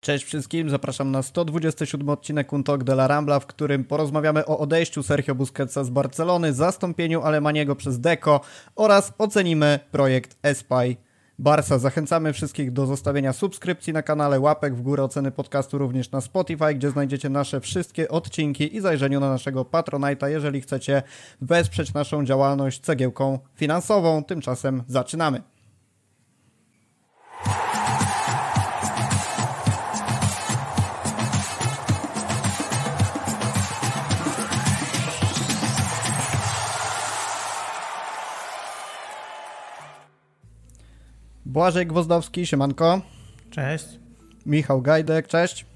Cześć wszystkim, zapraszam na 127 odcinek Untok de la Rambla, w którym porozmawiamy o odejściu Sergio Busquetsa z Barcelony, zastąpieniu Alemaniego przez Deco oraz ocenimy projekt Espy Barsa. Zachęcamy wszystkich do zostawienia subskrypcji na kanale, łapek w górę, oceny podcastu również na Spotify, gdzie znajdziecie nasze wszystkie odcinki i zajrzeniu na naszego Patronite'a, jeżeli chcecie wesprzeć naszą działalność cegiełką finansową. Tymczasem zaczynamy. Błażej Gwozdowski, siemanko. Cześć. Michał Gajdek, cześć.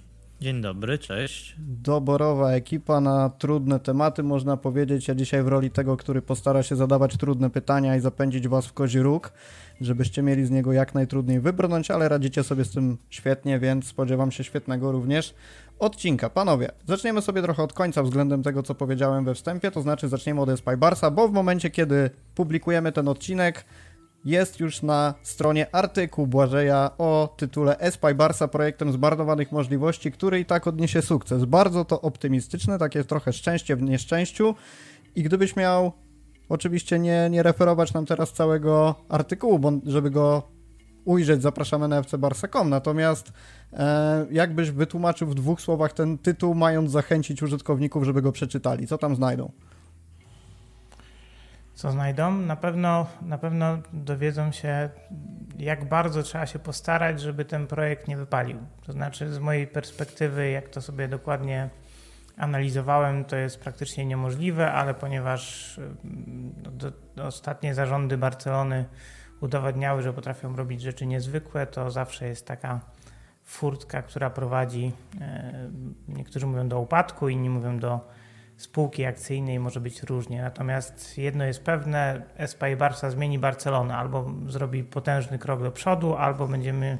Dzień dobry, cześć. Doborowa ekipa na trudne tematy, można powiedzieć. Ja dzisiaj w roli tego, który postara się zadawać trudne pytania i zapędzić was w kozi róg, żebyście mieli z niego jak najtrudniej wybrnąć, ale radzicie sobie z tym świetnie, więc spodziewam się świetnego również odcinka. Panowie, zaczniemy sobie trochę od końca względem tego, co powiedziałem we wstępie, to znaczy zaczniemy od Espy Barsa, bo w momencie, kiedy publikujemy ten odcinek, jest już na stronie artykuł Błażeja o tytule Espy Barsa projektem zmarnowanych możliwości, który i tak odniesie sukces. Bardzo to optymistyczne, takie trochę szczęście w nieszczęściu i gdybyś miał oczywiście nie, nie referować nam teraz całego artykułu, bo żeby go ujrzeć zapraszamy na fcbarsa.com, natomiast e, jakbyś wytłumaczył w dwóch słowach ten tytuł, mając zachęcić użytkowników, żeby go przeczytali, co tam znajdą? Co znajdą. Na pewno, na pewno dowiedzą się, jak bardzo trzeba się postarać, żeby ten projekt nie wypalił. To znaczy, z mojej perspektywy, jak to sobie dokładnie analizowałem, to jest praktycznie niemożliwe, ale ponieważ mm, do, do ostatnie zarządy Barcelony udowadniały, że potrafią robić rzeczy niezwykłe, to zawsze jest taka furtka, która prowadzi, e, niektórzy mówią do upadku, inni mówią do spółki akcyjnej może być różnie. Natomiast jedno jest pewne, Espa i Barca zmieni Barcelonę, albo zrobi potężny krok do przodu, albo będziemy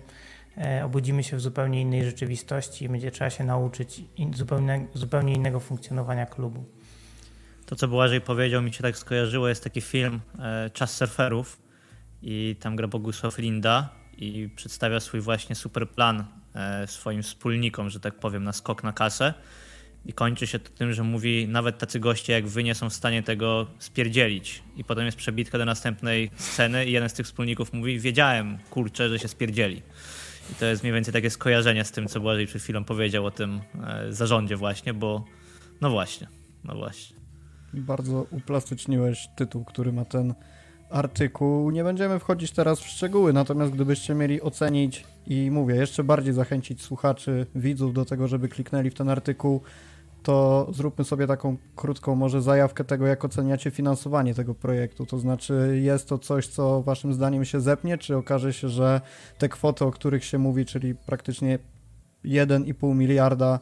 e, obudzimy się w zupełnie innej rzeczywistości i będzie trzeba się nauczyć zupełnie, zupełnie innego funkcjonowania klubu. To, co Błażej powiedział, mi się tak skojarzyło, jest taki film e, Czas surferów i tam gra Bogusław Linda i przedstawia swój właśnie super plan e, swoim wspólnikom, że tak powiem, na skok na kasę i kończy się to tym, że mówi, nawet tacy goście jak wy nie są w stanie tego spierdzielić. I potem jest przebitka do następnej sceny i jeden z tych wspólników mówi, wiedziałem, kurczę, że się spierdzieli. I to jest mniej więcej takie skojarzenie z tym, co Błażej przed chwilą powiedział o tym e, zarządzie właśnie, bo no właśnie, no właśnie. Bardzo uplastyczniłeś tytuł, który ma ten artykuł. Nie będziemy wchodzić teraz w szczegóły, natomiast gdybyście mieli ocenić i mówię, jeszcze bardziej zachęcić słuchaczy, widzów do tego, żeby kliknęli w ten artykuł, to zróbmy sobie taką krótką może zajawkę tego, jak oceniacie finansowanie tego projektu. To znaczy, jest to coś, co waszym zdaniem się zepnie, czy okaże się, że te kwoty, o których się mówi, czyli praktycznie 1,5 miliarda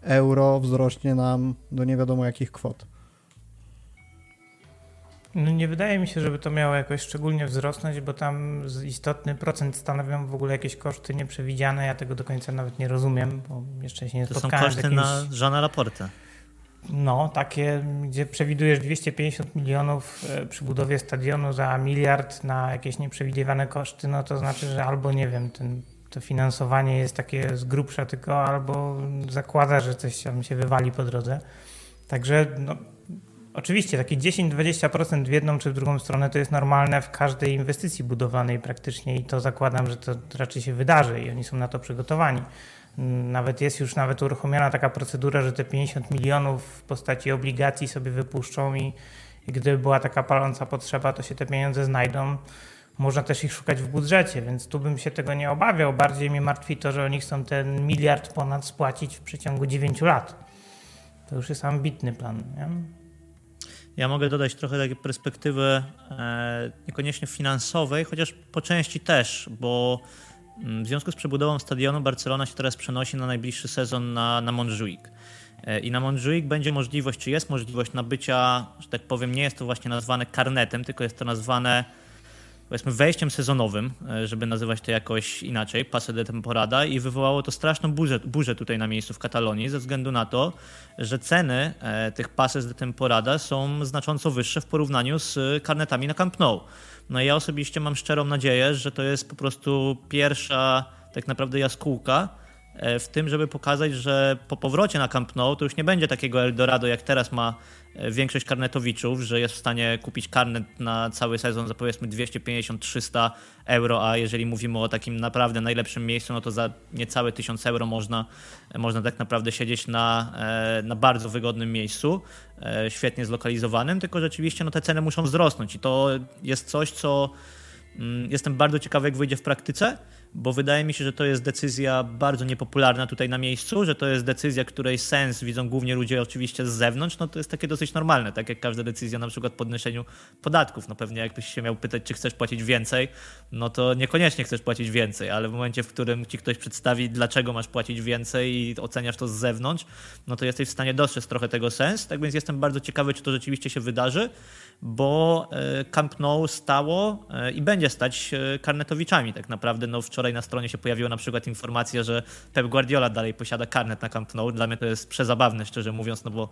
euro wzrośnie nam do nie wiadomo jakich kwot? No nie wydaje mi się, żeby to miało jakoś szczególnie wzrosnąć, bo tam istotny procent stanowią w ogóle jakieś koszty nieprzewidziane. Ja tego do końca nawet nie rozumiem, bo jeszcze się nie to spotkałem. To są koszty jakimś... na Żana Laporte. No, takie, gdzie przewidujesz 250 milionów e, przy budowie stadionu za miliard na jakieś nieprzewidywane koszty, no to znaczy, że albo nie wiem, ten, to finansowanie jest takie z grubsza tylko, albo zakłada, że coś tam się wywali po drodze. Także no, Oczywiście takie 10-20% w jedną czy w drugą stronę to jest normalne w każdej inwestycji budowanej praktycznie i to zakładam, że to raczej się wydarzy i oni są na to przygotowani. Nawet jest już nawet uruchomiona taka procedura, że te 50 milionów w postaci obligacji sobie wypuszczą i, i gdyby była taka paląca potrzeba, to się te pieniądze znajdą. Można też ich szukać w budżecie, więc tu bym się tego nie obawiał. Bardziej mnie martwi to, że oni chcą ten miliard ponad spłacić w przeciągu 9 lat. To już jest ambitny plan. Nie? Ja mogę dodać trochę takiej perspektywy e, niekoniecznie finansowej, chociaż po części też, bo mm, w związku z przebudową stadionu Barcelona się teraz przenosi na najbliższy sezon na, na Montjuic. E, I na Montjuic będzie możliwość, czy jest możliwość nabycia, że tak powiem, nie jest to właśnie nazwane karnetem, tylko jest to nazwane powiedzmy wejściem sezonowym, e, żeby nazywać to jakoś inaczej, pase de temporada i wywołało to straszną burzę, burzę tutaj na miejscu w Katalonii ze względu na to, że ceny e, tych pases de temporada są znacząco wyższe w porównaniu z karnetami na Camp Nou. No i ja osobiście mam szczerą nadzieję, że to jest po prostu pierwsza tak naprawdę jaskółka w tym, żeby pokazać, że po powrocie na Camp Nou to już nie będzie takiego Eldorado, jak teraz ma większość karnetowiczów, że jest w stanie kupić karnet na cały sezon za powiedzmy 250-300 euro, a jeżeli mówimy o takim naprawdę najlepszym miejscu, no to za niecałe 1000 euro można, można tak naprawdę siedzieć na, e, na bardzo wygodnym miejscu, e, świetnie zlokalizowanym, tylko rzeczywiście no, te ceny muszą wzrosnąć i to jest coś, co mm, jestem bardzo ciekawy, jak wyjdzie w praktyce, bo wydaje mi się, że to jest decyzja bardzo niepopularna tutaj na miejscu, że to jest decyzja, której sens widzą głównie ludzie oczywiście z zewnątrz, no to jest takie dosyć normalne, tak jak każda decyzja na przykład podnoszeniu podatków. No pewnie jakbyś się miał pytać, czy chcesz płacić więcej, no to niekoniecznie chcesz płacić więcej, ale w momencie, w którym ci ktoś przedstawi, dlaczego masz płacić więcej i oceniasz to z zewnątrz, no to jesteś w stanie dostrzec trochę tego sens. Tak więc jestem bardzo ciekawy, czy to rzeczywiście się wydarzy, bo e, Camp Nou stało e, i będzie stać karnetowiczami tak naprawdę. No wczoraj na stronie się pojawiła na przykład informacja, że Pep Guardiola dalej posiada karnet na Camp Nou. Dla mnie to jest przezabawne, szczerze mówiąc, no bo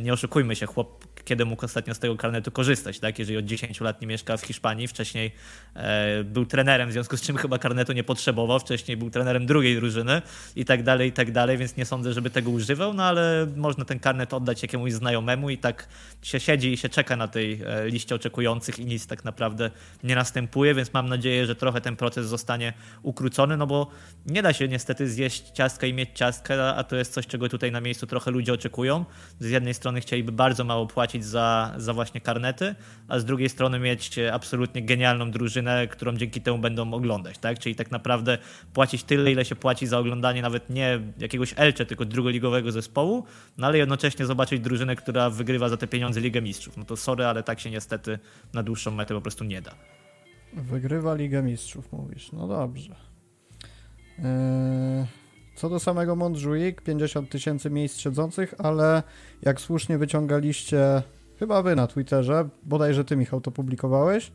nie oszukujmy się, chłop kiedy mógł ostatnio z tego karnetu korzystać, tak? Jeżeli od 10 lat nie mieszka w Hiszpanii, wcześniej e, był trenerem, w związku z czym chyba karnetu nie potrzebował, wcześniej był trenerem drugiej drużyny i tak dalej, i tak dalej, więc nie sądzę, żeby tego używał, no ale można ten karnet oddać jakiemuś znajomemu i tak się siedzi i się czeka na tej e, liście oczekujących i nic tak naprawdę nie następuje, więc mam nadzieję, że trochę ten proces zostanie ukrócony, no bo nie da się niestety zjeść ciastka i mieć ciastka, a to jest coś, czego tutaj na miejscu trochę ludzie oczekują. Z jednej strony chcieliby bardzo mało płacić za, za właśnie karnety, a z drugiej strony mieć absolutnie genialną drużynę, którą dzięki temu będą oglądać, tak? Czyli tak naprawdę płacić tyle, ile się płaci za oglądanie nawet nie jakiegoś Elcze, tylko drugoligowego zespołu, no ale jednocześnie zobaczyć drużynę, która wygrywa za te pieniądze Ligę Mistrzów. No to sorry, ale tak się niestety na dłuższą metę po prostu nie da. Wygrywa Ligę Mistrzów, mówisz. No dobrze. Yy, co do samego Montjuic, 50 tysięcy miejsc siedzących, ale jak słusznie wyciągaliście, chyba wy na Twitterze, bodajże ty Michał to publikowałeś,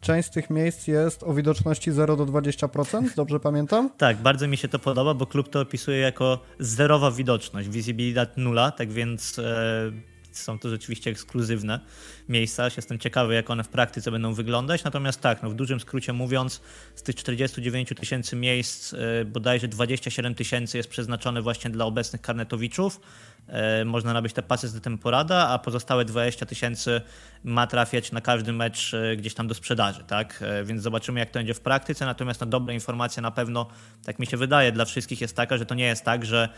część z tych miejsc jest o widoczności 0 do 20%, dobrze pamiętam? Tak, bardzo mi się to podoba, bo klub to opisuje jako zerowa widoczność, visibilidad nula, tak więc e, są to rzeczywiście ekskluzywne miejsca. Jestem ciekawy, jak one w praktyce będą wyglądać. Natomiast tak, no w dużym skrócie mówiąc, z tych 49 tysięcy miejsc e, bodajże 27 tysięcy jest przeznaczone właśnie dla obecnych karnetowiczów. E, można nabyć te pasy z temporada, a pozostałe 20 tysięcy ma trafiać na każdy mecz e, gdzieś tam do sprzedaży, tak? Więc zobaczymy, jak to będzie w praktyce. Natomiast no, dobra informacja na pewno, tak mi się wydaje, dla wszystkich jest taka, że to nie jest tak, że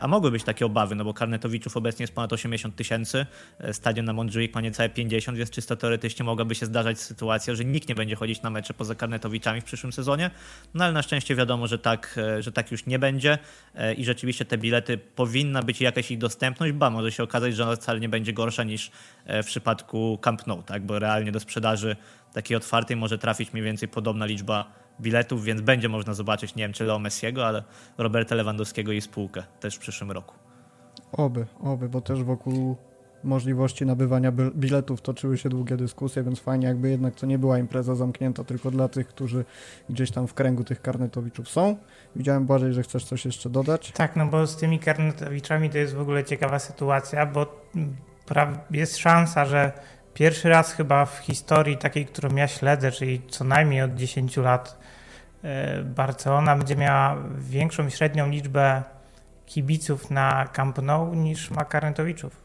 a mogły być takie obawy, no bo karnetowiczów obecnie jest ponad 80 tysięcy, stadion na Montjuic ma niecałe 50, więc czysto teoretycznie mogłaby się zdarzać sytuacja, że nikt nie będzie chodzić na mecze poza karnetowiczami w przyszłym sezonie. No ale na szczęście wiadomo, że tak, e, że tak już nie będzie e, i rzeczywiście te bilety powinna być jakaś ich dostępność, ba może się okazać, że ona wcale nie będzie gorsza niż e, w przypadku Camp Nou, tak? bo realnie do sprzedaży takiej otwartej może trafić mniej więcej podobna liczba biletów, więc będzie można zobaczyć, nie wiem czy Leo Messiego, ale Roberta Lewandowskiego i spółkę też w przyszłym roku. Oby, oby, bo też wokół możliwości nabywania biletów toczyły się długie dyskusje, więc fajnie jakby jednak to nie była impreza zamknięta tylko dla tych, którzy gdzieś tam w kręgu tych karnetowiczów są. Widziałem Błażej, że chcesz coś jeszcze dodać. Tak, no bo z tymi karnetowiczami to jest w ogóle ciekawa sytuacja, bo jest szansa, że pierwszy raz chyba w historii takiej, którą ja śledzę, czyli co najmniej od 10 lat, e, Barcelona będzie miała większą średnią liczbę kibiców na Camp Nou niż ma karnetowiczów.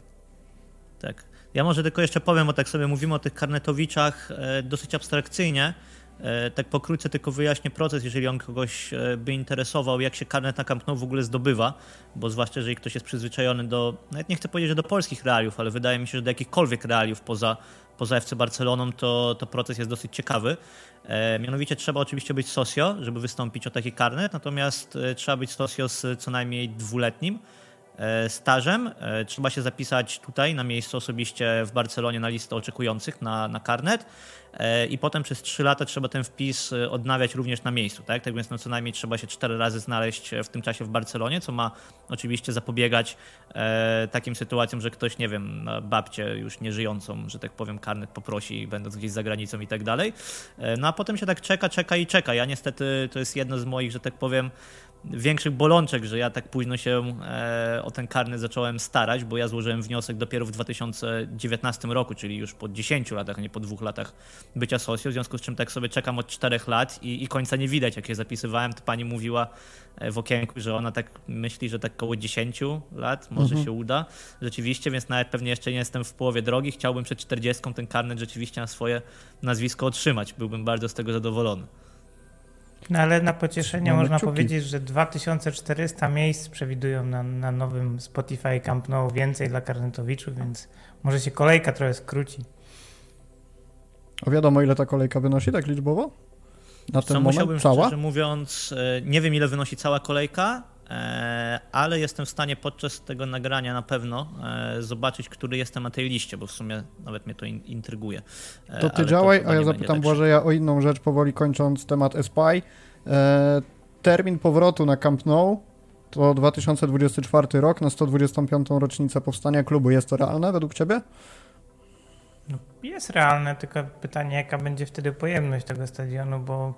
Tak. Ja może tylko jeszcze powiem, bo tak sobie mówimy o tych karnetowiczach e, dosyć abstrakcyjnie. E, tak pokrótce tylko wyjaśnię proces, jeżeli on kogoś e, by interesował, jak się karnet na Camp Nou w ogóle zdobywa, bo zwłaszcza jeżeli ktoś jest przyzwyczajony do, nawet nie chcę powiedzieć, że do polskich realiów, ale wydaje mi się, że do jakichkolwiek realiów poza, poza FC Barceloną, to, to proces jest dosyć ciekawy. Mianowicie trzeba oczywiście być socio, żeby wystąpić o taki karnet, natomiast trzeba być socio z co najmniej dwuletnim stażem. E, trzeba się zapisać tutaj na miejscu osobiście w Barcelonie na listę oczekujących na, na karnet e, i potem przez 3 lata trzeba ten wpis odnawiać również na miejscu. Tak, tak więc no co najmniej trzeba się 4 razy znaleźć w tym czasie w Barcelonie, co ma oczywiście zapobiegać takim sytuacjom, że ktoś, nie wiem, babcię już nieżyjącą, że tak powiem, karnet poprosi, będąc gdzieś za granicą i tak dalej. No a potem się tak czeka, czeka i czeka. Ja niestety to jest jedno z moich, że tak powiem, większych bolączek, że ja tak późno się e, o ten karnet zacząłem starać, bo ja złożyłem wniosek dopiero w 2019 roku, czyli już po 10 latach, a nie po dwóch latach bycia socją, w związku z czym tak sobie czekam od 4 lat i, i końca nie widać, jak je zapisywałem, to pani mówiła e, w okienku, że ona tak myśli, że tak około 10 lat może mhm. się uda rzeczywiście, więc nawet pewnie jeszcze nie jestem w połowie drogi, chciałbym przed 40 ten karnet rzeczywiście na swoje nazwisko otrzymać, byłbym bardzo z tego zadowolony. No ale na pocieszenie Mamy można czuki. powiedzieć, że 2400 miejsc przewidują na, na nowym Spotify Camp Nou więcej dla karnetowiczów, więc może się kolejka trochę skróci. A wiadomo, ile ta kolejka wynosi tak liczbowo? Na ten Co moment? Musiałbym, cała? szczerze mówiąc, e, nie wiem ile wynosi cała kolejka, ale jestem w stanie podczas tego nagrania na pewno e, zobaczyć, który jestem na tej liście, bo w sumie nawet mnie to intryguje. To ty działaj, to a ja zapytam tak Błażeja o inną rzecz, powoli kończąc temat Espy. Termin powrotu na Camp Nou to 2024 rok, na 125. rocznicę powstania klubu. Jest to realne według Ciebie? No, jest realne, tylko pytanie, jaka będzie wtedy pojemność tego stadionu, bo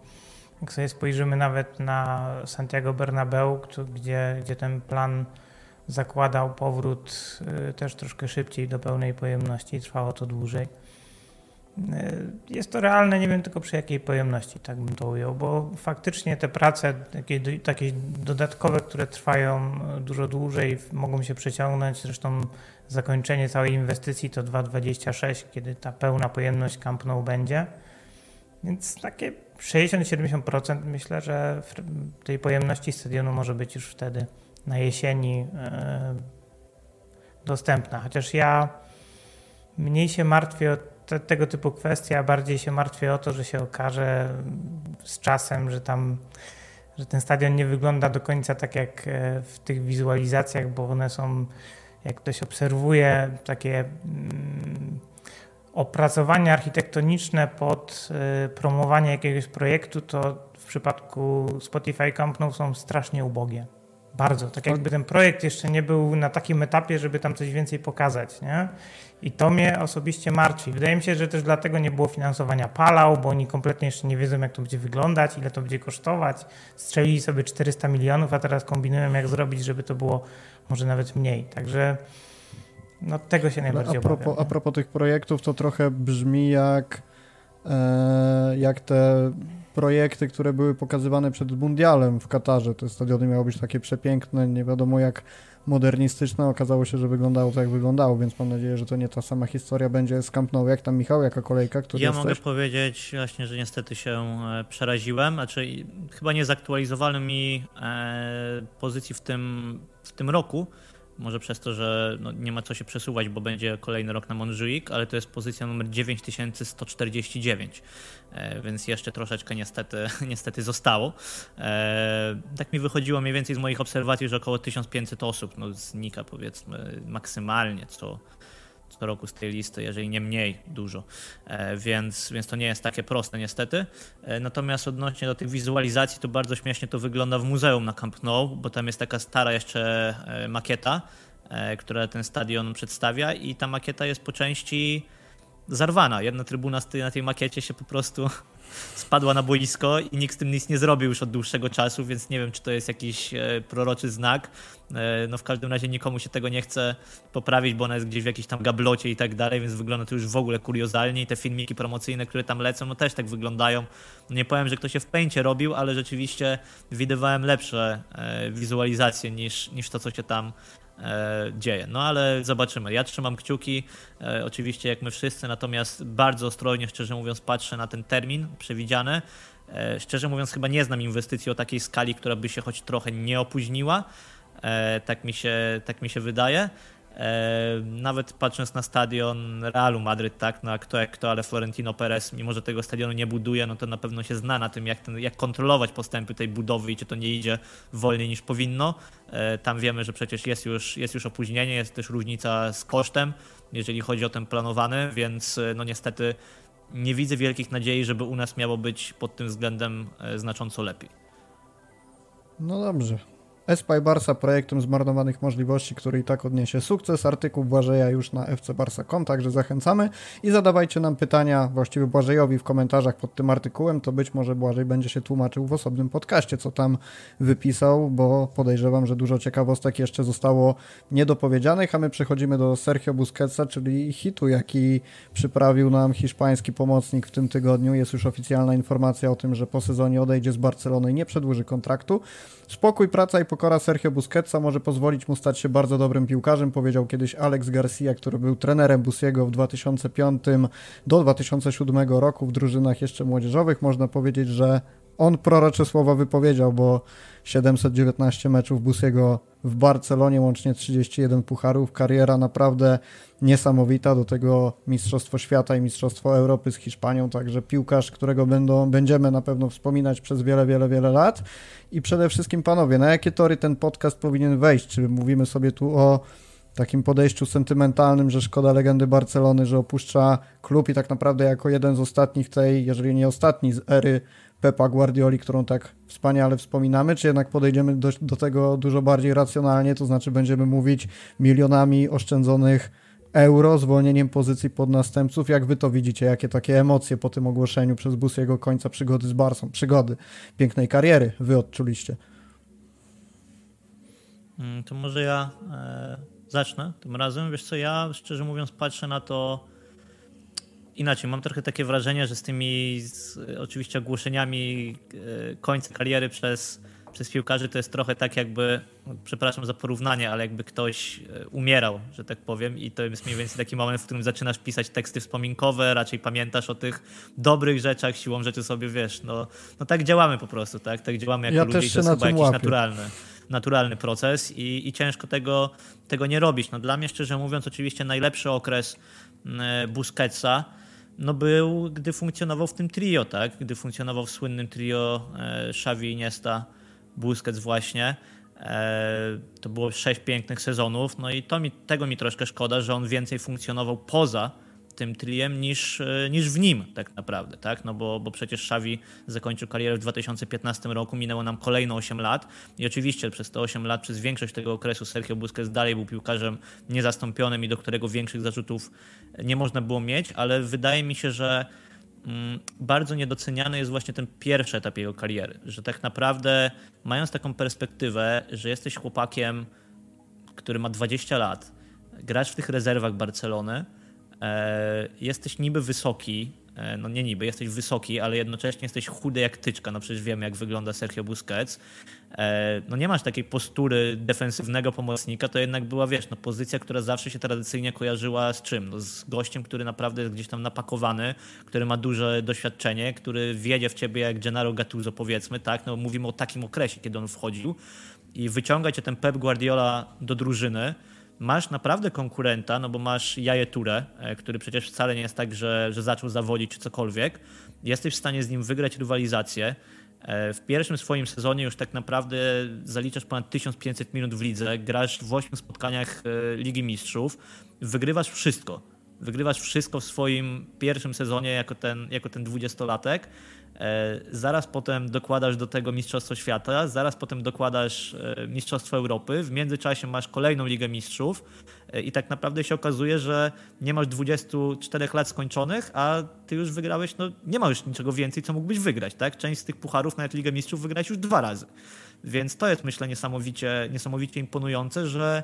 jak sobie spojrzymy nawet na Santiago Bernabeu, gdzie, gdzie ten plan zakładał powrót y, też troszkę szybciej do pełnej pojemności, trwało to dłużej. Y, jest to realne, nie wiem tylko przy jakiej pojemności, tak bym to ujął, bo faktycznie te prace takie, takie dodatkowe, które trwają y, dużo dłużej, mogą się przeciągnąć. Zresztą zakończenie całej inwestycji to 2,26, kiedy ta pełna pojemność Camp Nou będzie. Więc takie 60-70% myślę, że tej pojemności stadionu może być już wtedy na jesieni e, dostępna. Chociaż ja mniej się martwię o te, tego typu kwestie, a bardziej się martwię o to, że się okaże z czasem, że tam że ten stadion nie wygląda do końca tak jak e, w tych wizualizacjach, bo one są, jak ktoś obserwuje, takie opracowanie architektoniczne pod y, promowanie jakiegoś projektu, to w przypadku Spotify Company są strasznie ubogie. Bardzo. Tak jakby ten projekt jeszcze nie był na takim etapie, żeby tam coś więcej pokazać. Nie? I to mnie osobiście martwi. Wydaje mi się, że też dlatego nie było finansowania Palau, bo oni kompletnie jeszcze nie wiedzą, jak to będzie wyglądać, ile to będzie kosztować. Strzelili sobie 400 milionów, a teraz kombinują, jak zrobić, żeby to było może nawet mniej. Także no tego się najbardziej a propos, obawiam. A propos tych projektów, to trochę brzmi jak, e, jak te projekty, które były pokazywane przed Mundialem w Katarze. Te stadiony miały być takie przepiękne, nie wiadomo jak modernistyczne. Okazało się, że wyglądało tak, jak wyglądało, więc mam nadzieję, że to nie ta sama historia będzie z Camp Nou. Jak tam, Michał, jaka kolejka? Który ja jesteś? mogę powiedzieć właśnie, że niestety się e, przeraziłem. Znaczy, chyba nie zaktualizowano mi e, pozycji w tym, w tym roku, może przez to, że no, nie ma co się przesuwać, bo będzie kolejny rok na Montjuic, ale to jest pozycja numer 9149, e, więc jeszcze troszeczkę niestety, niestety zostało. E, tak mi wychodziło mniej więcej z moich obserwacji, że około 1500 osób no, znika powiedzmy maksymalnie co, co roku z tej listy, jeżeli nie mniej dużo, e, więc, więc to nie jest takie proste niestety. E, natomiast odnośnie do tych wizualizacji, to bardzo śmiesznie to wygląda w muzeum na Camp Nou, bo tam jest taka stara jeszcze e, makieta, która ten stadion przedstawia i ta makieta jest po części zarwana. Jedna trybuna na tej makiecie się po prostu spadła na boisko i nikt z tym nic nie zrobił już od dłuższego czasu, więc nie wiem, czy to jest jakiś e, proroczy znak. E, no w każdym razie nikomu się tego nie chce poprawić, bo ona jest gdzieś w jakiejś tam gablocie i tak dalej, więc wygląda to już w ogóle kuriozalnie i te filmiki promocyjne, które tam lecą, no też tak wyglądają. Nie powiem, że ktoś się w pęcie robił, ale rzeczywiście widywałem lepsze e, wizualizacje niż, niż to, co się tam dzieje. No ale zobaczymy. Ja trzymam kciuki, e, oczywiście jak my wszyscy, natomiast bardzo ostrożnie, szczerze mówiąc, patrzę na ten termin przewidziany. E, szczerze mówiąc, chyba nie znam inwestycji o takiej skali, która by się choć trochę nie opóźniła. Tak mi się, tak mi się wydaje. E, nawet patrząc na stadion Realu Madryt, tak, no kto jak kto, ale Florentino Perez, mimo że tego stadionu nie buduje, no to na pewno się zna na tym, jak, ten, jak kontrolować postępy tej budowy i czy to nie idzie wolniej niż powinno. E, tam wiemy, że przecież jest już, jest już opóźnienie, jest też różnica z kosztem, jeżeli chodzi o ten planowany, więc e, no niestety nie widzę wielkich nadziei, żeby u nas miało być pod tym względem znacząco lepiej. No dobrze. Espy Barsa projektem zmarnowanych możliwości, który i tak odniesie sukces. Artykuł Błażeja już na fcbarsa.com, także zachęcamy i zadawajcie nam pytania właściwie Błażejowi w komentarzach pod tym artykułem, to być może Błażej będzie się tłumaczył w osobnym podcaście, co tam wypisał, bo podejrzewam, że dużo ciekawostek jeszcze zostało niedopowiedzianych, a my przechodzimy do Sergio Busquetsa, czyli hitu, jaki przyprawił nam hiszpański pomocnik w tym tygodniu. Jest już oficjalna informacja o tym, że po sezonie odejdzie z Barcelony i nie przedłuży kontraktu. Spokój, praca i pokora Sergio Busquetsa może pozwolić mu stać się bardzo dobrym piłkarzem, powiedział kiedyś Alex Garcia, który był trenerem Busiego w 2005 do 2007 roku w drużynach jeszcze młodzieżowych. Można powiedzieć, że on prorocze słowa wypowiedział, bo 719 meczów Busiego w Barcelonie, łącznie 31 pucharów, kariera naprawdę niesamowita, do tego Mistrzostwo Świata i Mistrzostwo Europy z Hiszpanią, także piłkarz, którego będą, będziemy na pewno wspominać przez wiele, wiele, wiele lat. I przede wszystkim panowie, na jakie tory ten podcast powinien wejść? Czy mówimy sobie tu o takim podejściu sentymentalnym, że szkoda legendy Barcelony, że opuszcza klub i tak naprawdę jako jeden z ostatnich tej, jeżeli nie ostatni z ery Pepa Guardioli, którą tak wspaniale wspominamy, czy jednak podejdziemy do, do tego dużo bardziej racjonalnie, to znaczy będziemy mówić milionami oszczędzonych euro, zwolnieniem pozycji pod następców. Jak wy to widzicie? Jakie takie emocje po tym ogłoszeniu przez bus jego końca przygody z Barsą? Przygody, pięknej kariery wy odczuliście? Mm, to może ja e, zacznę tym razem. Wiesz co, ja szczerze mówiąc patrzę na to inaczej. Mam trochę takie wrażenie, że z tymi z, oczywiście ogłoszeniami e, końca kariery przez, przez piłkarzy to jest trochę tak jakby, no, przepraszam za porównanie, ale jakby ktoś e, umierał, że tak powiem i to jest mniej więcej taki moment, w którym zaczynasz pisać teksty wspominkowe, raczej pamiętasz o tych dobrych rzeczach, siłą rzeczy sobie wiesz, no, no tak działamy po prostu, tak, tak działamy jako ja ludzie i to jest chyba jakiś łapię. naturalny naturalny proces i, i ciężko tego, tego nie robić. No dla mnie, szczerze mówiąc, oczywiście najlepszy okres mm, Busquetsa no był, gdy funkcjonował w tym trio, tak? Gdy funkcjonował w słynnym trio e, Xavi, Iniesta, Busquets właśnie. E, to było sześć pięknych sezonów, no i to mi, tego mi troszkę szkoda, że on więcej funkcjonował poza tym triem niż, e, niż w nim tak naprawdę, tak? No bo, bo przecież Xavi zakończył karierę w 2015 roku, minęło nam kolejne 8 lat i oczywiście przez te 8 lat, przez większość tego okresu Sergio Busquets dalej był piłkarzem niezastąpionym i do którego większych zarzutów nie można było mieć, ale wydaje mi się, że mm, bardzo niedoceniany jest właśnie ten pierwszy etap jego kariery, że tak naprawdę mając taką perspektywę, że jesteś chłopakiem, który ma 20 lat, grasz w tych rezerwach Barcelony, jesteś niby wysoki, e, no nie niby, jesteś wysoki, ale jednocześnie jesteś chudy jak tyczka, no przecież wiemy jak wygląda Sergio Busquets. E, no nie masz takiej postury defensywnego pomocnika, to jednak była, wiesz, no pozycja, która zawsze się tradycyjnie kojarzyła z czym? No z gościem, który naprawdę jest gdzieś tam napakowany, który ma duże doświadczenie, który wiedzie w ciebie jak Gennaro Gattuso powiedzmy, tak? No mówimy o takim okresie, kiedy on wchodził i wyciąga cię ten Pep Guardiola do drużyny, masz naprawdę konkurenta, no bo masz Jaje Ture, e, który przecież wcale nie jest tak, że, że zaczął zawodzić czy cokolwiek. Jesteś w stanie z nim wygrać rywalizację. E, w pierwszym swoim sezonie już tak naprawdę zaliczasz ponad 1500 minut w lidze, grasz w 8 spotkaniach e, Ligi Mistrzów, wygrywasz wszystko. Wygrywasz wszystko w swoim pierwszym sezonie jako ten, jako ten 20-latek. E, zaraz potem dokładasz do tego Mistrzostwo Świata, zaraz potem dokładasz e, Mistrzostwo Europy, w międzyczasie masz kolejną Ligę Mistrzów e, i tak naprawdę się okazuje, że nie masz 24 lat skończonych, a ty już wygrałeś, no nie ma już niczego więcej, co mógłbyś wygrać, tak? Część z tych pucharów, nawet Ligę Mistrzów, wygrałeś już dwa razy. Więc to jest, myślę, niesamowicie, niesamowicie imponujące, że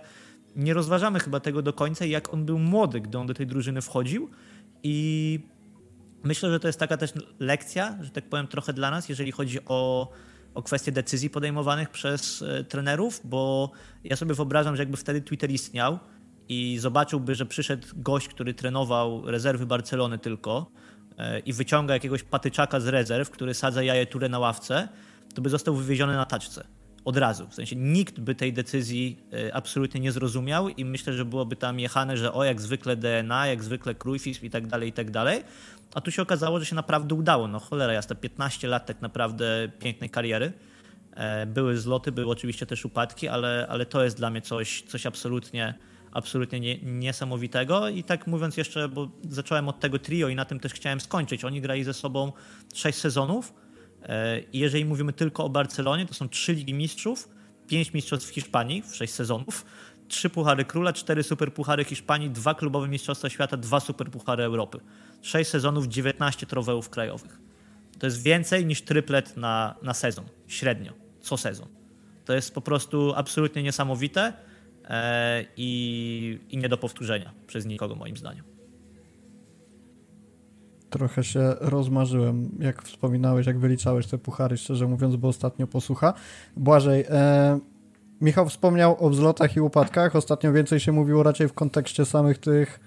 nie rozważamy chyba tego do końca, jak on był młody, gdy on do tej drużyny wchodził i Myślę, że to jest taka też lekcja, że tak powiem, trochę dla nas, jeżeli chodzi o, o kwestie decyzji podejmowanych przez e, trenerów, bo ja sobie wyobrażam, że jakby wtedy Twitter istniał i zobaczyłby, że przyszedł gość, który trenował rezerwy Barcelony tylko e, i wyciąga jakiegoś patyczaka z rezerw, który sadza jaje turę na ławce, to by został wywieziony na taczce od razu. W sensie nikt by tej decyzji e, absolutnie nie zrozumiał i myślę, że byłoby tam jechane, że o, jak zwykle DNA, jak zwykle Cruyffizm i tak dalej, i tak dalej. A tu się okazało, że się naprawdę udało. No cholera jasna, 15 lat tak naprawdę pięknej kariery. E, były zloty, były oczywiście też upadki, ale, ale to jest dla mnie coś, coś absolutnie, absolutnie nie, niesamowitego. I tak mówiąc jeszcze, bo zacząłem od tego trio i na tym też chciałem skończyć. Oni grali ze sobą 6 sezonów. E, I jeżeli mówimy tylko o Barcelonie, to są trzy Ligi Mistrzów, pięć mistrzostw Hiszpanii w sześć sezonów, trzy puchary króla, cztery superpuchary Hiszpanii, dwa klubowe mistrzostwa świata, dwa superpuchary Europy. Sześć sezonów, 19 trofeów krajowych. To jest więcej niż tryplet na, na sezon, średnio, co sezon. To jest po prostu absolutnie niesamowite e, i, i nie do powtórzenia przez nikogo, moim zdaniem. Trochę się rozmarzyłem, jak wspominałeś, jak wyliczałeś te puchary, szczerze mówiąc, bo ostatnio posłucha. Błażej, e, Michał wspomniał o wzlotach i upadkach. Ostatnio więcej się mówiło raczej w kontekście samych tych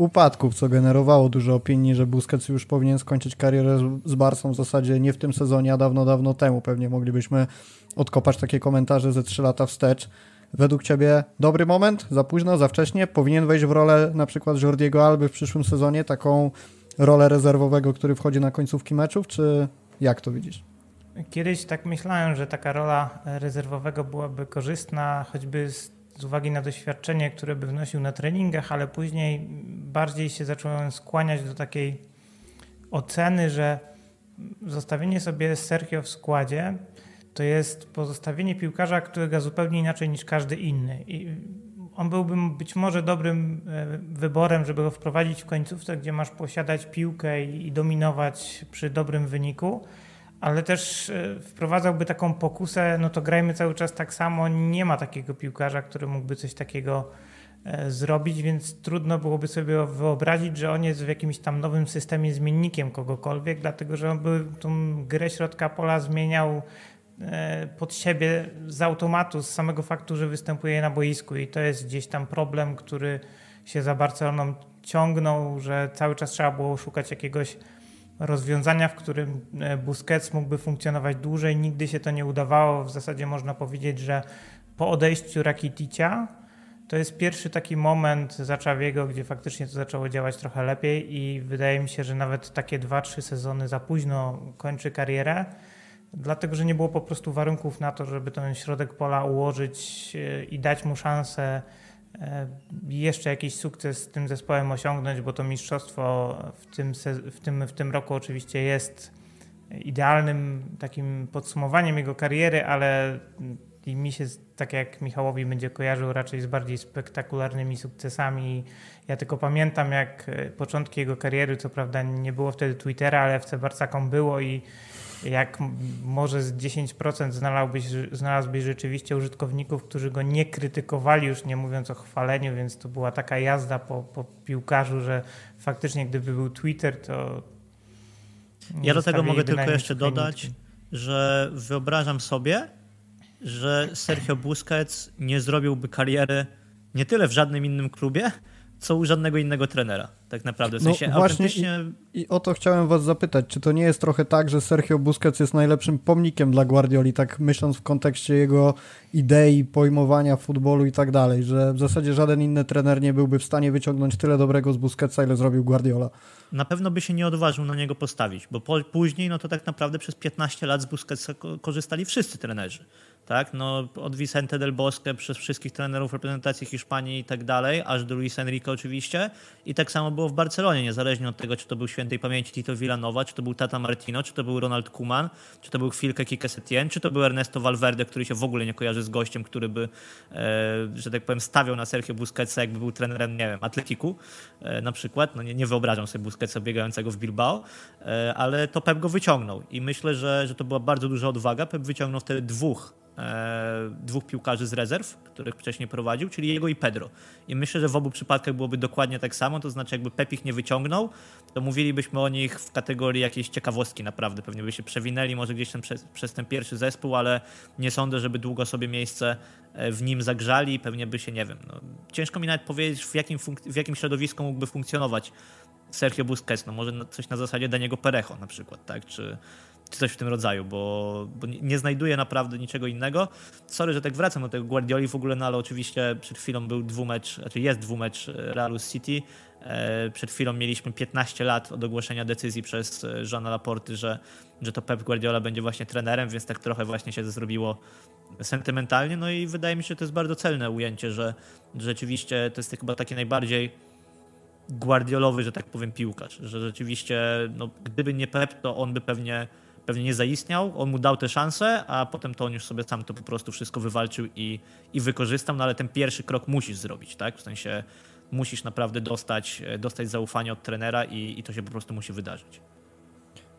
upadków, co generowało dużo opinii, że Busquets już powinien skończyć karierę z Barsą w zasadzie nie w tym sezonie, a dawno, dawno temu. Pewnie moglibyśmy odkopać takie komentarze ze 3 lata wstecz. Według Ciebie dobry moment? Za późno? Za wcześnie? Powinien wejść w rolę na przykład Jordiego Alby w przyszłym sezonie, taką rolę rezerwowego, który wchodzi na końcówki meczów, czy jak to widzisz? Kiedyś tak myślałem, że taka rola rezerwowego byłaby korzystna, choćby z, z, uwagi na doświadczenie, które by wnosił na treningach, ale później bardziej się zacząłem skłaniać do takiej oceny, że zostawienie sobie Sergio w składzie to jest pozostawienie piłkarza, który gra zupełnie inaczej niż każdy inny. I on byłby być może dobrym e, wyborem, żeby go wprowadzić w końcówce, gdzie masz posiadać piłkę i dominować przy dobrym wyniku, ale też e, wprowadzałby taką pokusę, no to grajmy cały czas tak samo, nie ma takiego piłkarza, który mógłby coś takiego e, zrobić, więc trudno byłoby sobie wyobrazić, że on jest w jakimś tam nowym systemie zmiennikiem kogokolwiek, dlatego że on by tą grę środka pola zmieniał E, pod siebie z automatu, z samego faktu, że występuje na boisku i to jest gdzieś tam problem, który się za Barceloną ciągnął, że cały czas trzeba było szukać jakiegoś rozwiązania, w którym e, Busquets mógłby funkcjonować dłużej. Nigdy się to nie udawało. W zasadzie można powiedzieć, że po odejściu Rakiticia to jest pierwszy taki moment za Czawiego, gdzie faktycznie to zaczęło działać trochę lepiej i wydaje mi się, że nawet takie 2-3 sezony za późno kończy karierę dlatego że nie było po prostu warunków na to, żeby ten środek pola ułożyć e, i dać mu szansę jeszcze jakiś sukces z tym zespołem osiągnąć, bo to mistrzostwo w tym, w tym, w tym roku oczywiście jest idealnym takim podsumowaniem jego kariery, ale i mi się, tak jak Michałowi będzie kojarzył, raczej z bardziej spektakularnymi sukcesami. Ja tylko pamiętam, jak e, początki jego kariery, co prawda nie było wtedy Twittera, ale w Barcaką było i jak może z 10% znalazłbyś, znalazłbyś rzeczywiście użytkowników, którzy go nie krytykowali, już nie mówiąc o chwaleniu, więc to była taka jazda po, po piłkarzu, że faktycznie gdyby był Twitter, to. Ja do tego mogę tylko jeszcze dodać, że wyobrażam sobie, że Sergio Busquets nie zrobiłby kariery nie tyle w żadnym innym klubie, co u żadnego innego trenera, tak naprawdę. W no sensie no właśnie i, i, o to chciałem was zapytać, czy to nie jest trochę tak, że Sergio Busquets jest najlepszym pomnikiem dla Guardioli, tak myśląc w kontekście jego idei, pojmowania futbolu i tak dalej, że w zasadzie żaden inny trener nie byłby w stanie wyciągnąć tyle dobrego z Busquetsa, ile zrobił Guardiola. Na pewno by się nie odważył na niego postawić, bo po, później no to tak naprawdę przez 15 lat z Busquetsa korzystali wszyscy trenerzy tak? No, od Vicente del Bosque przez wszystkich trenerów reprezentacji Hiszpanii i tak dalej, aż do Luis Enrique oczywiście. I tak samo było w Barcelonie, niezależnie od tego, czy to był świętej pamięci Tito Villanowa, czy to był Tata Martino, czy to był Ronald Koeman, czy to był chwilkę Kike Setien, czy to był Ernesto Valverde, który się w ogóle nie kojarzy z gościem, który by, e, że tak powiem, stawiał na Sergio Busquetsa, jakby był trenerem, nie wiem, Atletiku e, na przykład. No nie, nie wyobrażam sobie Busquetsa biegającego w Bilbao, e, ale to Pep go wyciągnął i myślę, że, że to była bardzo duża odwaga. Pep wyciągnął wtedy dwóch dwóch piłkarzy z rezerw, których wcześniej prowadził, czyli jego i Pedro. I myślę, że w obu przypadkach byłoby dokładnie tak samo, to znaczy jakby Pep ich nie wyciągnął, to mówilibyśmy o nich w kategorii jakiejś ciekawostki naprawdę, pewnie by się przewinęli może gdzieś ten, przez, przez ten pierwszy zespół, ale nie sądzę, żeby długo sobie miejsce e, w nim zagrzali, pewnie by się, nie wiem, no, ciężko mi nawet powiedzieć w jakim, w jakim środowisku mógłby funkcjonować Sergio Busquets, no może coś na zasadzie Daniego Perejo na przykład, tak, czy czy coś w tym rodzaju, bo, bo nie znajduję naprawdę niczego innego. Sorry, że tak wracam do tego Guardioli w ogóle, no ale oczywiście przed chwilą był dwumecz, znaczy jest dwumecz Realu City. E, przed chwilą mieliśmy 15 lat od ogłoszenia decyzji przez e, Jeana Laporty, że, że to Pep Guardiola będzie właśnie trenerem, więc tak trochę właśnie się zrobiło sentymentalnie. No i wydaje mi się, że to jest bardzo celne ujęcie, że, rzeczywiście to jest chyba takie najbardziej guardiolowy, że tak powiem, piłkarz. Że rzeczywiście, no, gdyby nie Pep, to on by pewnie pewnie nie zaistniał, on mu dał tę szansę, a potem to on już sobie sam to po prostu wszystko wywalczył i, i wykorzystał, no ale ten pierwszy krok musisz zrobić, tak? W sensie musisz naprawdę dostać, dostać zaufanie od trenera i, i to się po prostu musi wydarzyć.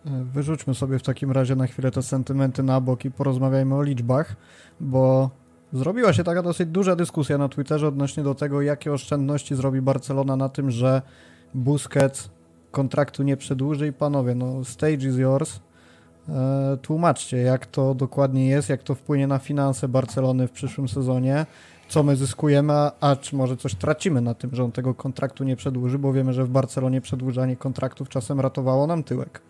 Wyrzućmy sobie w takim razie na chwilę te sentymenty na bok i porozmawiajmy o liczbach, bo zrobiła się taka dosyć duża dyskusja na Twitterze odnośnie do tego, jakie oszczędności zrobi Barcelona na tym, że Busquets kontraktu nie przedłuży i panowie, no stage is yours. E, tłumaczcie, jak to dokładnie jest, jak to wpłynie na finanse Barcelony w przyszłym sezonie, co my zyskujemy, a, czy może coś tracimy na tym, że on tego kontraktu nie przedłuży, bo wiemy, że w Barcelonie przedłużanie kontraktów czasem ratowało nam tyłek.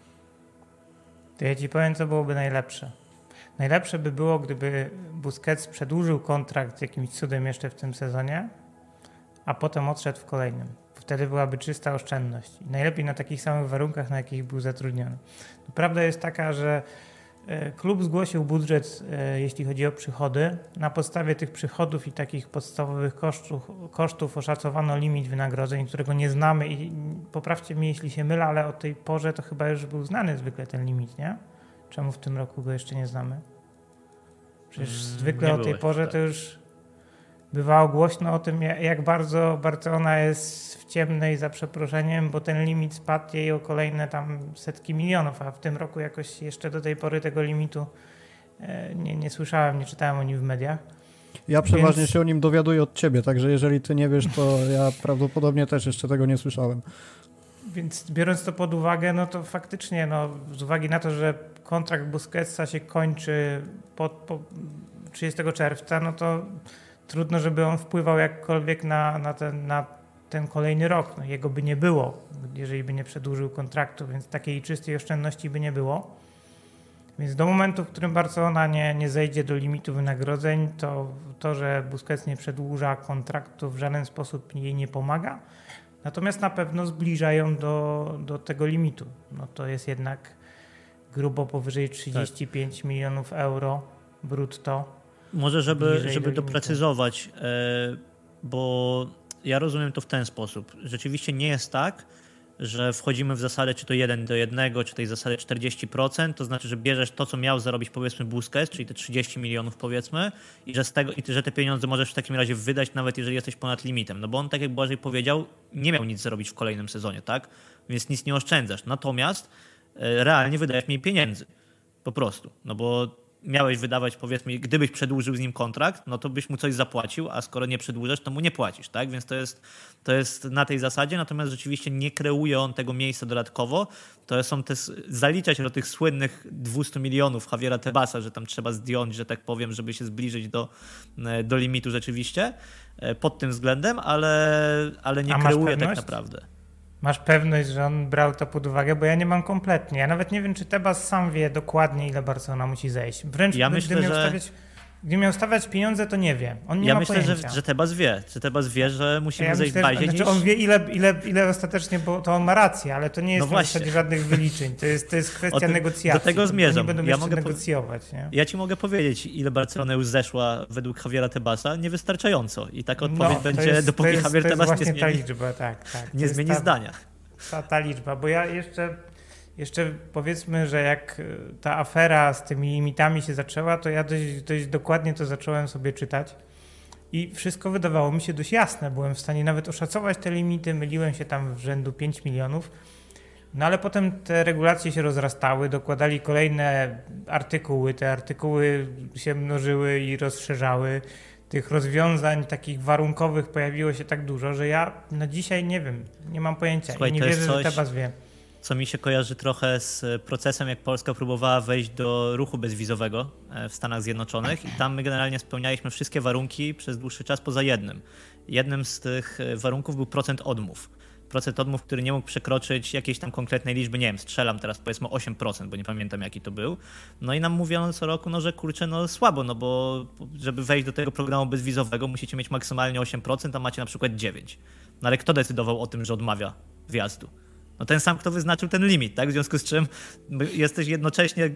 To ja ci powiem, co byłoby najlepsze. Najlepsze by było, gdyby Busquets przedłużył kontrakt jakimś cudem jeszcze w tym sezonie, a potem odszedł w kolejnym. Wtedy byłaby czysta oszczędność. I najlepiej na takich samych warunkach, na jakich był zatrudniony. Prawda jest taka, że e, klub zgłosił budżet, e, jeśli chodzi o przychody. Na podstawie tych przychodów i takich podstawowych kosztów, kosztów oszacowano limit wynagrodzeń, którego nie znamy i poprawcie mnie, jeśli się mylę, ale o tej porze to chyba już był znany zwykle ten limit, nie? Czemu w tym roku go jeszcze nie znamy? Przecież mm, zwykle nie o tej porze tak. to już bywało głośno o tym, jak bardzo Barcelona jest w ciemnej za przeproszeniem, bo ten limit spadł jej o kolejne tam setki milionów, a w tym roku jakoś jeszcze do tej pory tego limitu e, nie, nie słyszałem, nie czytałem o nim w mediach. Ja przeważnie Więc... się o nim dowiaduję od ciebie, także jeżeli ty nie wiesz, to ja prawdopodobnie też jeszcze tego nie słyszałem. Więc biorąc to pod uwagę, no to faktycznie, no, z uwagi na to, że kontrakt Busquetsa się kończy po, po 30 czerwca, no to trudno, żeby on wpływał jakkolwiek na, na, ten, na ten kolejny rok. No, jego by nie było, jeżeli by nie przedłużył kontraktu, więc takiej czystej oszczędności by nie było. Więc do momentu, w którym Barcelona nie, nie zejdzie do limitu wynagrodzeń, to to, że Busquets nie przedłuża kontraktu w żaden sposób jej nie pomaga. Natomiast na pewno zbliża ją do, do tego limitu. No to jest jednak grubo powyżej 35 tak. milionów euro brutto. Może, żeby, żeby doprecyzować, e, bo ja rozumiem to w ten sposób. Rzeczywiście nie jest tak, że wchodzimy w zasadę czy to 1 do 1, czy tej zasady 40%, to znaczy, że bierzesz to, co miał zarobić powiedzmy Busquets, czyli te 30 milionów powiedzmy i że, z tego, i że te pieniądze możesz w takim razie wydać nawet jeżeli jesteś ponad limitem. No bo on, tak jak Błażej powiedział, nie miał nic zarobić w kolejnym sezonie, tak? Więc nic nie oszczędzasz. Natomiast e, realnie wydajesz mniej pieniędzy. Po prostu. No bo miałeś wydawać, powiedzmy, gdybyś przedłużył z nim kontrakt, no to byś mu coś zapłacił, a skoro nie przedłużasz, to mu nie płacisz, tak? Więc to jest, to jest na tej zasadzie, natomiast rzeczywiście nie kreuje on tego miejsca dodatkowo. To są te, zaliczać do tych słynnych 200 milionów Javiera Tebasa, że tam trzeba zdjąć, że tak powiem, żeby się zbliżyć do, e, do limitu rzeczywiście e, pod tym względem, ale, ale nie kreuje tak naprawdę. Masz pewność, że on brał to pod uwagę, bo ja nie mam kompletnie. Ja nawet nie wiem, czy Tebas sam wie dokładnie, ile Barcelona musi zejść. Wręcz ja myślę, miał że... stawiać gdy miał stawiać pieniądze, to nie wie. On nie ja ma myślę, pojęcia. że, że Tebas wie. Że Tebas wie, że musimy ja zejść myślę, bazie Znaczy on wie, ile, ile, ile ostatecznie, bo to on ma rację, ale to nie jest no w zasadzie żadnych wyliczeń. To jest, to jest kwestia negocjacji. Do tego zmierzam. Nie będą ja mogę negocjować. Nie? Ja ci mogę powiedzieć, ile Barcelona już zeszła według Javiera Tebasa. Niewystarczająco. I taka odpowiedź no, będzie, jest, dopóki jest, Javier Tebas nie zmieni, liczba, tak, tak. nie zmieni zdania ta, ta liczba, bo ja jeszcze, jeszcze powiedzmy, że jak e, ta afera z tymi limitami się zaczęła, to ja dość, dość dokładnie to zacząłem sobie czytać i wszystko wydawało mi się dość jasne. Byłem w stanie nawet oszacować te limity, myliłem się tam w rzędu 5 milionów. No ale potem te regulacje się rozrastały, dokładali kolejne artykuły, te artykuły się mnożyły i rozszerzały tych rozwiązań takich warunkowych pojawiło się tak dużo, że ja na dzisiaj nie wiem, nie mam pojęcia Słuchaj, i nie wierzę, coś, że Tebas wie. Co mi się kojarzy trochę z procesem, jak Polska próbowała wejść do ruchu bezwizowego e, w Stanach Zjednoczonych i tam my generalnie spełnialiśmy wszystkie warunki przez dłuższy czas poza jednym. Jednym z tych e, warunków był procent odmów procent odmów, który nie mógł przekroczyć jakiejś tam konkretnej liczby, nie wiem, strzelam teraz powiedzmy 8%, bo nie pamiętam jaki to był. No i nam mówiono co roku, no że kurczę, no słabo, no bo żeby wejść do tego programu bezwizowego musicie mieć maksymalnie 8%, a macie na przykład 9%. No ale kto decydował o tym, że odmawia wjazdu? No ten sam, kto wyznaczył ten limit, tak? W związku z czym jesteś jednocześnie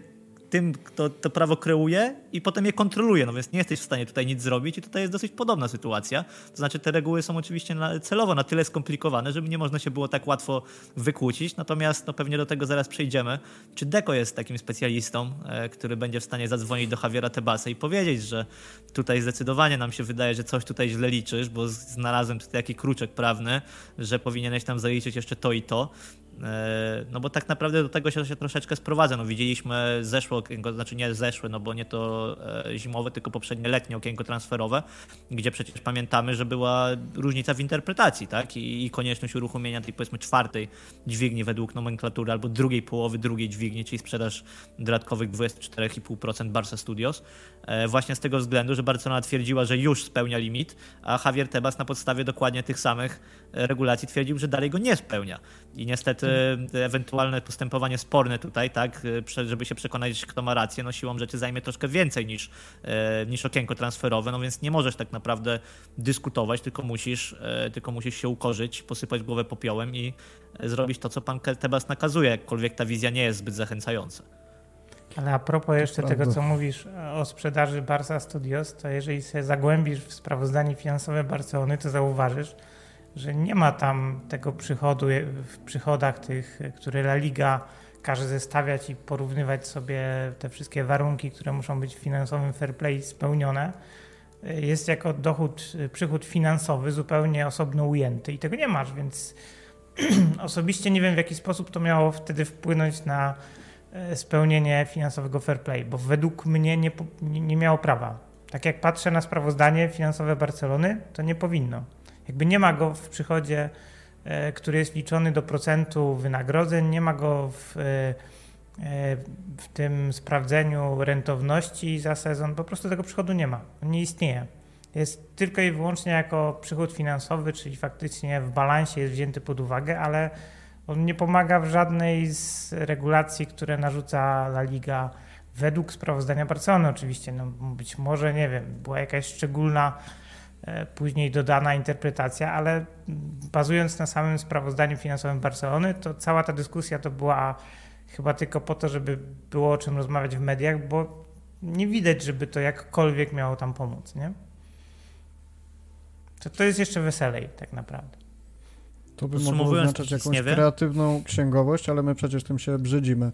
tym, kto to prawo kreuje i potem je kontroluje, no więc nie jesteś w stanie tutaj nic zrobić i tutaj jest dosyć podobna sytuacja. To znaczy te reguły są oczywiście na, celowo na tyle skomplikowane, żeby nie można się było tak łatwo wykłócić, natomiast no pewnie do tego zaraz przejdziemy. Czy Deko jest takim specjalistą, e, który będzie w stanie zadzwonić do Javiera Tebasa i powiedzieć, że tutaj zdecydowanie nam się wydaje, że coś tutaj źle liczysz, bo znalazłem tutaj taki kruczek prawny, że powinieneś tam zaliczyć jeszcze to i to. E, no bo tak naprawdę do tego się, się troszeczkę sprowadza. No widzieliśmy zeszłe okienko, znaczy nie zeszłe, no bo nie to e, zimowe, tylko poprzednie letnie okienko transferowe, gdzie przecież pamiętamy, że była różnica w interpretacji, tak? I, i konieczność uruchomienia tej powiedzmy czwartej dźwigni według nomenklatury, albo drugiej połowy drugiej dźwigni, czyli sprzedaż dodatkowych 24,5% Barca Studios. E, właśnie z tego względu, że Barcelona twierdziła, że już spełnia limit, a Javier Tebas na podstawie dokładnie tych samych regulacji twierdził, że dalej go nie spełnia. I niestety ewentualne postępowanie sporne tutaj, tak, żeby się przekonać, kto ma rację, no siłą rzeczy zajmie troszkę więcej niż, e, niż okienko transferowe, no więc nie możesz tak naprawdę dyskutować, tylko musisz, tylko musisz się ukorzyć, posypać głowę popiołem i zrobić to, co pan Tebas nakazuje, jakkolwiek ta wizja nie jest zbyt zachęcająca. Ale a propos jeszcze tego, co mówisz o sprzedaży Barca Studios, to jeżeli się zagłębisz w sprawozdanie finansowe Barcelony, to zauważysz, że nie ma tam tego przychodu w przychodach tych, które La Liga każe zestawiać i porównywać sobie te wszystkie warunki, które muszą być w finansowym fair play spełnione. Jest jako dochód, przychód finansowy zupełnie osobno ujęty i tego nie masz, więc osobiście nie wiem w jaki sposób to miało wtedy wpłynąć na e, spełnienie finansowego fair play, bo według mnie nie, nie miało prawa. Tak jak patrzę na sprawozdanie finansowe Barcelony, to nie powinno. Jakby nie ma go w przychodzie, e, który jest liczony do procentu wynagrodzeń, nie ma go w, e, e, w tym sprawdzeniu rentowności za sezon, po prostu tego przychodu nie ma, on nie istnieje. Jest tylko i wyłącznie jako przychód finansowy, czyli faktycznie w balansie jest wzięty pod uwagę, ale on nie pomaga w żadnej z regulacji, które narzuca La Liga według sprawozdania Barcelony oczywiście. No, być może, nie wiem, była jakaś szczególna później dodana interpretacja, ale bazując na samym sprawozdaniu finansowym Barcelony, to cała ta dyskusja to była chyba tylko po to, żeby było o czym rozmawiać w mediach, bo nie widać, żeby to jakkolwiek miało tam pomóc, nie? To, to jest jeszcze weselej tak naprawdę. To by mogło oznaczać jakąś kreatywną księgowość, ale my przecież tym się brzydzimy.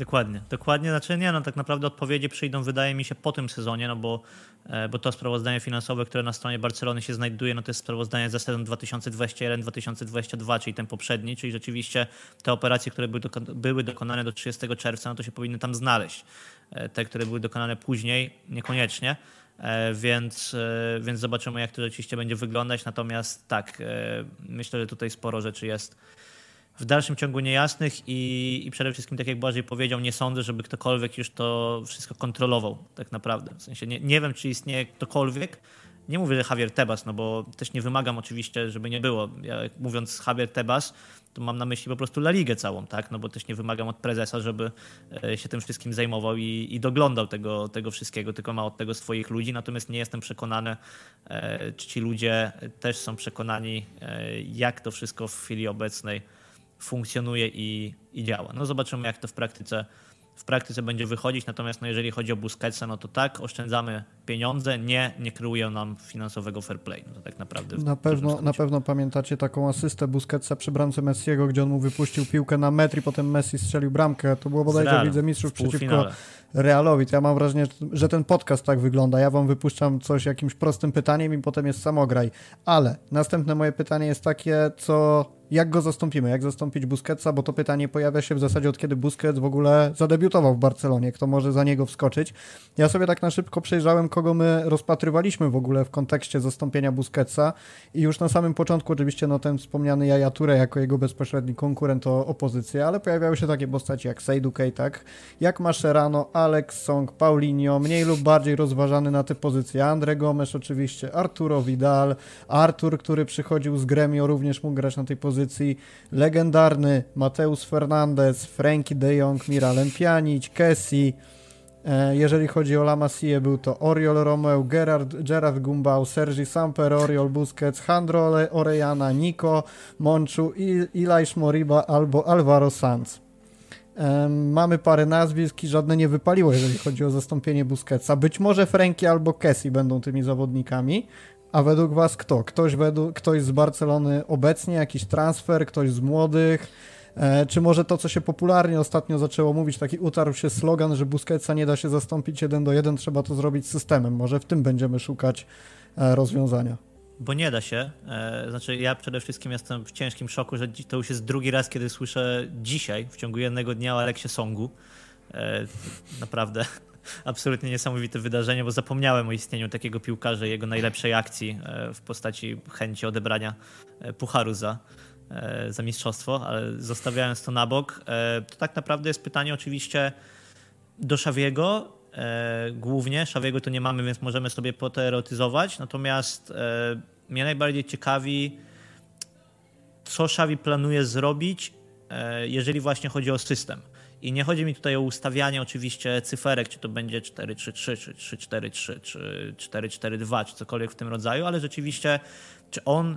Dokładnie, dokładnie. Znaczy nie, no tak naprawdę odpowiedzi przyjdą, wydaje mi się, po tym sezonie, no bo, e, bo to sprawozdanie finansowe, które na stronie Barcelony się znajduje, no to jest sprawozdanie za sezon 2021-2022, czyli ten poprzedni, czyli rzeczywiście te operacje, które były, były dokonane do 30 czerwca, no to się powinny tam znaleźć. E, te, które były dokonane później, niekoniecznie. E, więc, więc zobaczymy, jak to rzeczywiście będzie wyglądać. Natomiast tak, myślę, że tutaj sporo rzeczy jest w dalszym ciągu niejasnych i, i przede wszystkim, tak jak Błażej powiedział, nie sądzę, żeby ktokolwiek już to wszystko kontrolował tak naprawdę. W sensie nie, nie wiem, czy istnieje ktokolwiek, nie mówię, że Javier Tebas, no bo też nie wymagam oczywiście, żeby nie było. Ja, mówiąc Javier Tebas, to mam na myśli po prostu La Ligę całą, tak? No bo też nie wymagam od prezesa, żeby e, się tym wszystkim zajmował i, i doglądał tego, tego wszystkiego, tylko ma od tego swoich ludzi. Natomiast nie jestem przekonany, e, czy ci ludzie też są przekonani, e, jak to wszystko w chwili obecnej funkcjonuje i, i działa. No zobaczymy, jak to w praktyce, w praktyce będzie wychodzić. Natomiast no, jeżeli chodzi o Busquetsa, no to tak, oszczędzamy pieniądze, nie, nie kreują nam finansowego fair play. No to tak naprawdę. Na pewno, na pewno pamiętacie taką asystę Busquetsa przy bramce Messiego, gdzie on mu wypuścił piłkę na metr i potem Messi strzelił bramkę. To było bodajże Widzę Mistrzów przeciwko Realowi. To ja mam wrażenie, że ten podcast tak wygląda. Ja wam wypuszczam coś jakimś prostym pytaniem i potem jest samograj. Ale następne moje pytanie jest takie, co jak go zastąpimy, jak zastąpić Busquetsa, bo to pytanie pojawia się w zasadzie od kiedy Busquets w ogóle zadebiutował w Barcelonie, kto może za niego wskoczyć. Ja sobie tak na szybko przejrzałem, kogo my rozpatrywaliśmy w ogóle w kontekście zastąpienia Busquetsa. I już na samym początku oczywiście no ten wspomniany Jaja jako jego bezpośredni konkurent o opozycję, ale pojawiały się takie postaci jak Seidu tak, jak Mascherano, Alex Song, Paulinho, mniej lub bardziej rozważany na te pozycje, Andre Gomes oczywiście, Arturo Vidal, Artur, który przychodził z Gremio, również mógł grać na tej pozycji, legendarny Mateusz Fernandez, Frankie de Jong, Miralem Pjanic, Kessi, jeżeli chodzi o La Masie, był to Oriol Romeo, Gerard, Gerard Gumbau, Sergi Samper, Oriol Busquets, Handro Orellana, Nico Monchu, Ilaish Moriba albo Alvaro Sanz. Mamy parę nazwisk i żadne nie wypaliło, jeżeli chodzi o zastąpienie Busquetsa. Być może Franki albo Kessi będą tymi zawodnikami. A według was kto? Ktoś, według, ktoś z Barcelony obecnie, jakiś transfer, ktoś z młodych? E, czy może to, co się popularnie ostatnio zaczęło mówić, taki utarł się slogan, że Busquetsa nie da się zastąpić jeden do jeden, trzeba to zrobić systemem. Może w tym będziemy szukać e, rozwiązania. Bo nie da się. E, znaczy, ja przede wszystkim jestem w ciężkim szoku, że to już jest drugi raz, kiedy słyszę dzisiaj, w ciągu jednego dnia o Aleksie Songu. Naprawdę absolutnie niesamowite wydarzenie, bo zapomniałem o istnieniu takiego piłkarza i jego najlepszej akcji w postaci chęci odebrania pucharu za, za mistrzostwo, ale zostawiając to na bok, e, to tak naprawdę jest pytanie oczywiście do Szawiego e, głównie. Szawiego to nie mamy, więc możemy sobie poteoretyzować. Natomiast mnie najbardziej ciekawi, co Szawi planuje zrobić, jeżeli właśnie chodzi o system. I nie chodzi mi tutaj o ustawianie oczywiście cyferek, czy to będzie 4-3-3, czy 3-4-3, czy 4-4-2, czy cokolwiek w tym rodzaju, ale rzeczywiście, czy on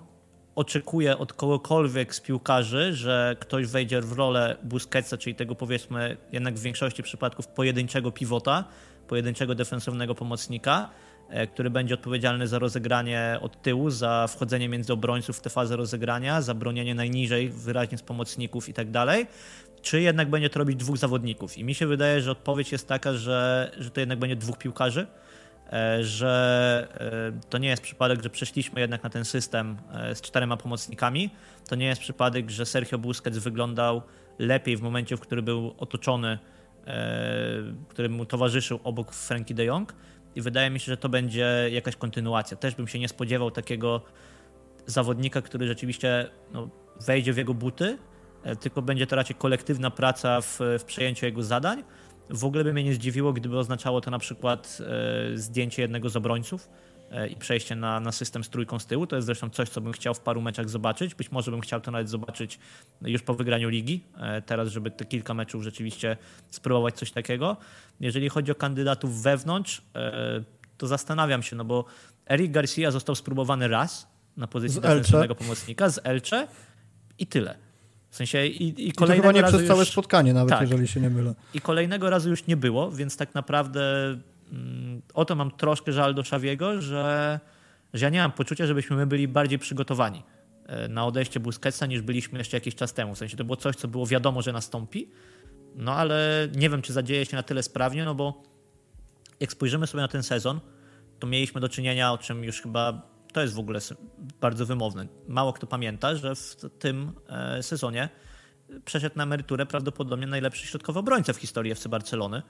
oczekuję od kogokolwiek z piłkarzy, że ktoś wejdzie w rolę Busquetsa, czyli tego powiedzmy jednak w większości przypadków pojedynczego pivota, pojedynczego defensywnego pomocnika, e, który będzie odpowiedzialny za rozegranie od tyłu, za wchodzenie między obrońców w tę fazę rozegrania, za bronienie najniżej wyraźnie z pomocników i tak dalej, czy jednak będzie to robić dwóch zawodników. I mi się wydaje, że odpowiedź jest taka, że, że to jednak będzie dwóch piłkarzy, że e, to nie jest przypadek, że przeszliśmy jednak na ten system e, z czterema pomocnikami. To nie jest przypadek, że Sergio Busquets wyglądał lepiej w momencie, w którym był otoczony, który mu towarzyszył obok Frankie de Jong. I wydaje mi się, że to będzie jakaś kontynuacja. Też bym się nie spodziewał takiego zawodnika, który rzeczywiście no, wejdzie w jego buty, tylko będzie to raczej kolektywna praca w, w przejęciu jego zadań w ogóle by mnie nie zdziwiło, gdyby oznaczało to na przykład e, zdjęcie jednego z obrońców e, i przejście na, na system z trójką z tyłu. To jest zresztą coś, co bym chciał w paru meczach zobaczyć. Być może bym chciał to nawet zobaczyć już po wygraniu ligi, e, teraz, żeby te kilka meczów rzeczywiście spróbować coś takiego. Jeżeli chodzi o kandydatów wewnątrz, to zastanawiam się, no bo Eric Garcia został spróbowany raz na pozycji defensywnego pomocnika z Elche i tyle. W sensie i, i kolejnego I to chyba nie przez już... całe spotkanie nawet, tak. jeżeli się nie mylę. I kolejnego razu już nie było, więc tak naprawdę mm, o to mam troszkę żal do Szawiego, że, że ja nie mam poczucia, żebyśmy my byli bardziej przygotowani e, na odejście Busquetsa niż byliśmy jeszcze jakiś czas temu. W sensie to było coś, co było wiadomo, że nastąpi, no ale nie wiem, czy zadzieje się na tyle sprawnie, no bo jak spojrzymy sobie na ten sezon, to mieliśmy do czynienia, o czym już chyba to jest w ogóle bardzo wymowne. Mało kto pamięta, że w tym e, sezonie przeszedł na emeryturę prawdopodobnie najlepszy środkowy obrońca w historii FC Barcelony.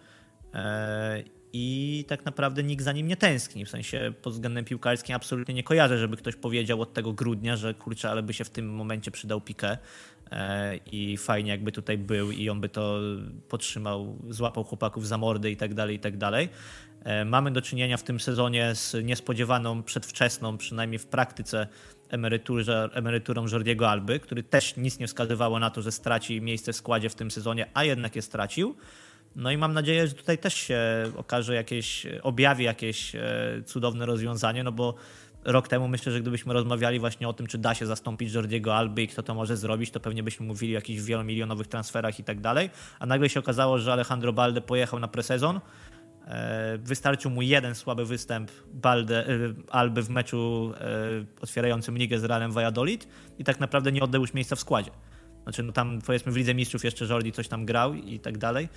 E, I tak naprawdę nikt za nim nie tęskni. W sensie pod względem piłkarskim absolutnie nie kojarzę, żeby ktoś powiedział od tego grudnia, że kurczę, ale by się w tym momencie przydał Piqué e, i fajnie jakby tutaj był i on by to podtrzymał, złapał chłopaków za mordy i tak dalej, i tak dalej. E, mamy do czynienia w tym sezonie z niespodziewaną, przedwczesną, przynajmniej w praktyce, emeryturą Jordiego Alby, który też nic nie wskazywało na to, że straci miejsce w składzie w tym sezonie, a jednak je stracił. No i mam nadzieję, że tutaj też się okaże jakieś, objawi jakieś e, cudowne rozwiązanie, no bo rok temu myślę, że gdybyśmy rozmawiali właśnie o tym, czy da się zastąpić Jordiego Alby i kto to może zrobić, to pewnie byśmy mówili o jakichś wielomilionowych transferach i tak dalej, a nagle się okazało, że Alejandro Balde pojechał na presezon, wystarczył mu jeden słaby występ Balde, e, Alby w meczu e, otwierającym ligę z Realem Valladolid i tak naprawdę nie oddał już miejsca w składzie. Znaczy, no tam powiedzmy w Lidze Mistrzów jeszcze Jordi coś tam grał i tak dalej.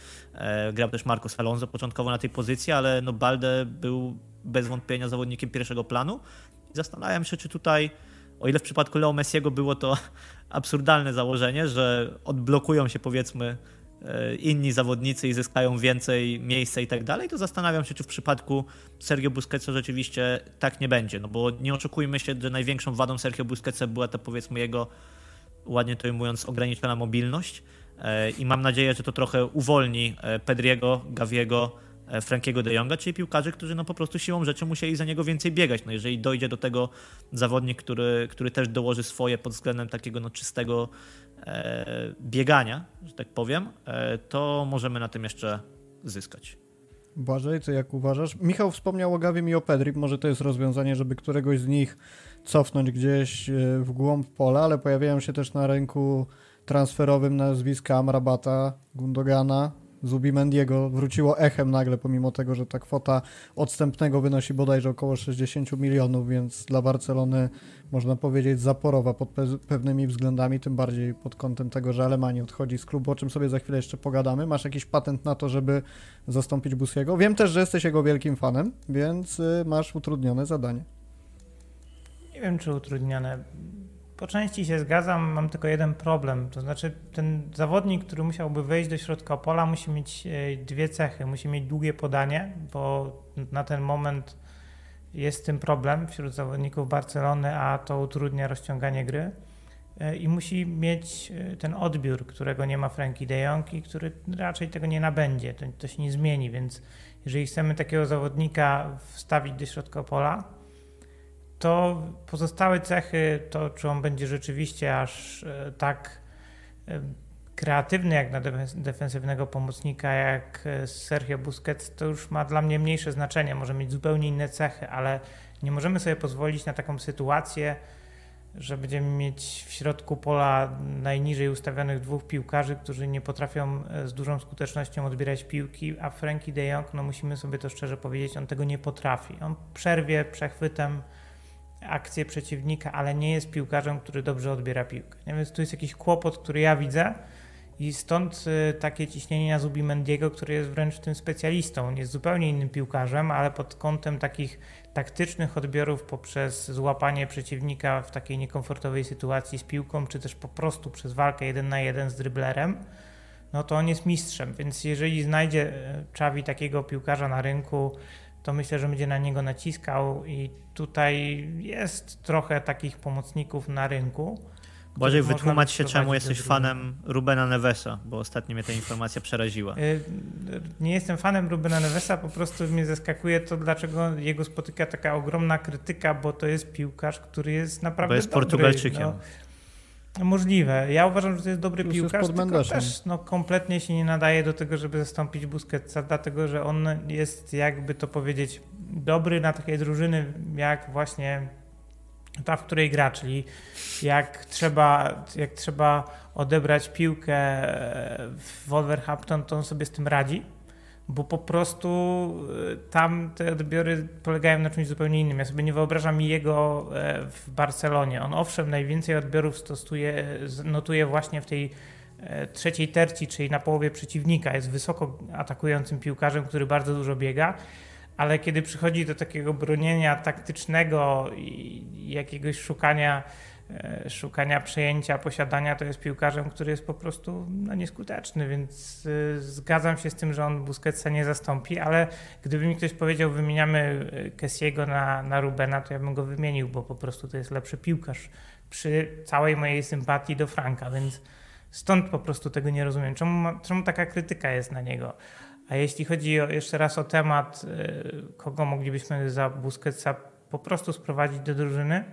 Grał też Marcos Alonso początkowo na tej pozycji, ale no Balde był bez wątpienia zawodnikiem pierwszego planu. Zastanawiam się, czy tutaj, o ile w przypadku Leo Messiego było to absurdalne założenie, że odblokują się powiedzmy E, inni zawodnicy i zyskają więcej miejsca i tak dalej, to zastanawiam się, czy w przypadku Sergio Busquetsa rzeczywiście tak nie będzie. No bo nie oczekujmy się, że największą wadą Sergio Busquetsa była ta powiedzmy jego, ładnie to ujmując, ograniczona mobilność. E, I mam nadzieję, że to trochę uwolni e, Pedriego, Gaviego, Frankiego de Jonga, czyli piłkarzy, którzy no po prostu siłą rzeczy musieli za niego więcej biegać. No jeżeli dojdzie do tego zawodnik, który, który też dołoży swoje pod względem takiego no czystego E, biegania, że tak powiem, e, to możemy na tym jeszcze zyskać. Błażej, co jak uważasz? Michał wspomniał o Gawim i o Pedri, może to jest rozwiązanie, żeby któregoś z nich cofnąć gdzieś e, w głąb pola, ale pojawiają się też na rynku transferowym nazwiska Amrabata, Gundogana, Zubimendiego wróciło echem nagle, pomimo tego, że ta kwota odstępnego wynosi bodajże około 60 milionów, więc dla Barcelony można powiedzieć zaporowa pod pe pewnymi względami, tym bardziej pod kątem tego, że Alemanii odchodzi z klubu, o czym sobie za chwilę jeszcze pogadamy. Masz jakiś patent na to, żeby zastąpić Busiego? Wiem też, że jesteś jego wielkim fanem, więc y, masz utrudnione zadanie. Nie wiem, czy utrudnione po części się zgadzam, mam tylko jeden problem. To znaczy, ten zawodnik, który musiałby wejść do środka pola, musi mieć e, dwie cechy. Musi mieć długie podanie, bo na ten moment jest z tym problem wśród zawodników Barcelony, a to utrudnia rozciąganie gry. E, I musi mieć e, ten odbiór, którego nie ma Frankie de Jong i który raczej tego nie nabędzie. To, to się nie zmieni, więc jeżeli chcemy takiego zawodnika wstawić do środka pola, to pozostałe cechy, to czy on będzie rzeczywiście aż e, tak e, kreatywny jak na defensywnego pomocnika, jak e, Sergio Busquets, to już ma dla mnie mniejsze znaczenie. Może mieć zupełnie inne cechy, ale nie możemy sobie pozwolić na taką sytuację, że będziemy mieć w środku pola najniżej ustawionych dwóch piłkarzy, którzy nie potrafią z dużą skutecznością odbierać piłki, a Frankie de Jong, no musimy sobie to szczerze powiedzieć, on tego nie potrafi. On przerwie przechwytem akcję przeciwnika, ale nie jest piłkarzem, który dobrze odbiera piłkę. Nie? Więc tu jest jakiś kłopot, który ja widzę i stąd y, takie ciśnienie na Zubimendiego, który jest wręcz tym specjalistą. On jest zupełnie innym piłkarzem, ale pod kątem takich taktycznych odbiorów poprzez złapanie przeciwnika w takiej niekomfortowej sytuacji z piłką, czy też po prostu przez walkę jeden na jeden z dryblerem, no to on jest mistrzem. Więc jeżeli znajdzie Czawi y, takiego piłkarza na rynku, to myślę, że będzie na niego naciskał i tutaj jest trochę takich pomocników na rynku. Bożej, wytłumacz się, czemu jesteś fanem Rubena Nevesa, bo ostatnio mnie ta informacja przeraziła. Y, nie jestem fanem Rubena Nevesa, po prostu mnie zaskakuje to, dlaczego jego spotyka taka ogromna krytyka, bo to jest piłkarz, który jest naprawdę Bo jest dobry. Portugalczykiem. No. Możliwe. Ja uważam, że to jest dobry Plus piłkarz, tylko też no, kompletnie się nie nadaje do tego, żeby zastąpić Busquetsa, dlatego że on jest, jakby to powiedzieć, dobry na takie drużyny jak właśnie ta, w której gra, czyli jak trzeba, jak trzeba odebrać piłkę w Wolverhampton, to on sobie z tym radzi bo po prostu y, tam te odbiory polegają na czymś zupełnie innym. Ja sobie nie wyobrażam jego e, w Barcelonie. On owszem najwięcej odbiorów stosuje, notuje właśnie w tej e, trzeciej terci, czyli na połowie przeciwnika. Jest wysoko atakującym piłkarzem, który bardzo dużo biega, ale kiedy przychodzi do takiego bronienia taktycznego i jakiegoś szukania szukania przejęcia, posiadania, to jest piłkarzem, który jest po prostu no, nieskuteczny, więc y, zgadzam się z tym, że on Busquetsa nie zastąpi, ale gdyby mi ktoś powiedział, wymieniamy Kessiego na, na Rubena, to ja bym go wymienił, bo po prostu to jest lepszy piłkarz przy całej mojej sympatii do Franka, więc stąd po prostu tego nie rozumiem. Czemu, czemu taka krytyka jest na niego? A jeśli chodzi o, jeszcze raz o temat, y, kogo moglibyśmy za Busquetsa po prostu sprowadzić do drużyny,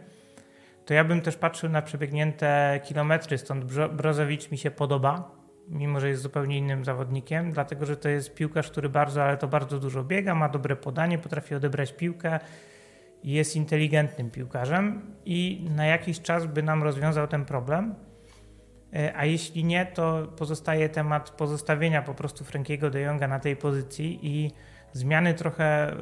to ja bym też patrzył na przebiegnięte kilometry, stąd Brozowicz mi się podoba, mimo że jest zupełnie innym zawodnikiem, dlatego że to jest piłkarz, który bardzo, ale to bardzo dużo biega, ma dobre podanie, potrafi odebrać piłkę, jest inteligentnym piłkarzem i na jakiś czas by nam rozwiązał ten problem. E, a jeśli nie, to pozostaje temat pozostawienia po prostu Frankiego de Jonga na tej pozycji i zmiany trochę e,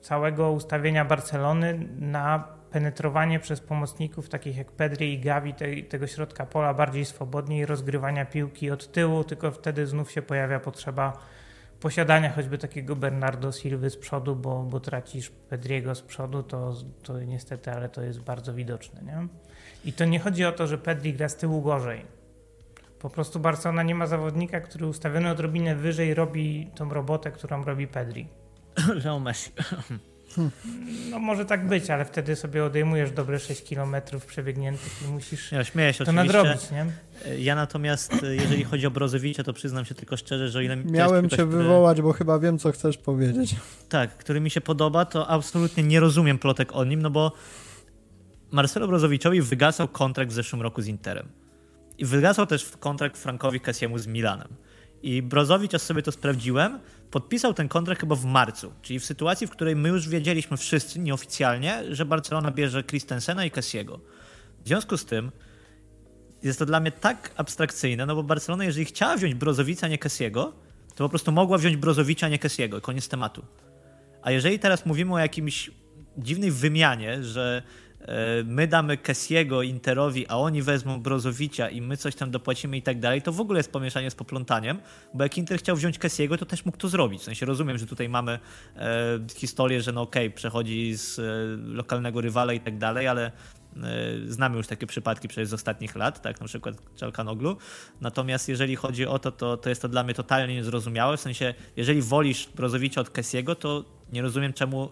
całego ustawienia Barcelony na penetrowanie przez pomocników takich jak Pedri i Gavi te, tego środka pola bardziej swobodnie i rozgrywania piłki od tyłu, tylko wtedy znów się pojawia potrzeba posiadania choćby takiego Bernardo Silva z przodu, bo, bo tracisz Pedriego z przodu, to, to niestety, ale to jest bardzo widoczne. Nie? I to nie chodzi o to, że Pedri gra z tyłu gorzej. Po prostu Barcelona nie ma zawodnika, który ustawiony odrobinę wyżej robi tą robotę, którą robi Pedri. Leo Messi. No może tak być, ale wtedy sobie odejmujesz dobre 6 km przebiegniętych i musisz ja śmieję się to oczywiście. nadrobić, nie? Ja natomiast, jeżeli chodzi o Brozowicza, to przyznam się tylko szczerze, że o ile Miałem cię wywołać, bo chyba wiem, co chcesz powiedzieć. Tak, który mi się podoba, to absolutnie nie rozumiem plotek o nim, no bo Marcelo Brozowiczowi wygasał kontrakt w zeszłym roku z Interem. I wygasał też kontrakt Frankowi Kessiemu z Milanem. I Brozowicz, ja sobie to sprawdziłem, podpisał ten kontrakt chyba w marcu, czyli w sytuacji, w której my już wiedzieliśmy wszyscy nieoficjalnie, że Barcelona bierze Christensena i Cassiego. W związku z tym jest to dla mnie tak abstrakcyjne, no bo Barcelona, jeżeli chciała wziąć Brozowica, nie Kessiego, to po prostu mogła wziąć Brozowicza, nie Kessiego. Koniec tematu. A jeżeli teraz mówimy o jakimś dziwnej wymianie, że my damy Kessiego Interowi, a oni wezmą Brozowicza i my coś tam dopłacimy i tak dalej, to w ogóle jest pomieszanie z poplątaniem, bo jak Inter chciał wziąć Kessiego, to też mógł to zrobić. W sensie rozumiem, że tutaj mamy e, historię, że no okej, okay, przechodzi z e, lokalnego rywala i tak dalej, ale E, znamy już takie przypadki przez ostatnich lat, tak, na przykład Czalkanoglu. Natomiast jeżeli chodzi o to, to, to jest to dla mnie totalnie niezrozumiałe. W sensie, jeżeli wolisz Brozowicza od Kessiego, to nie rozumiem, czemu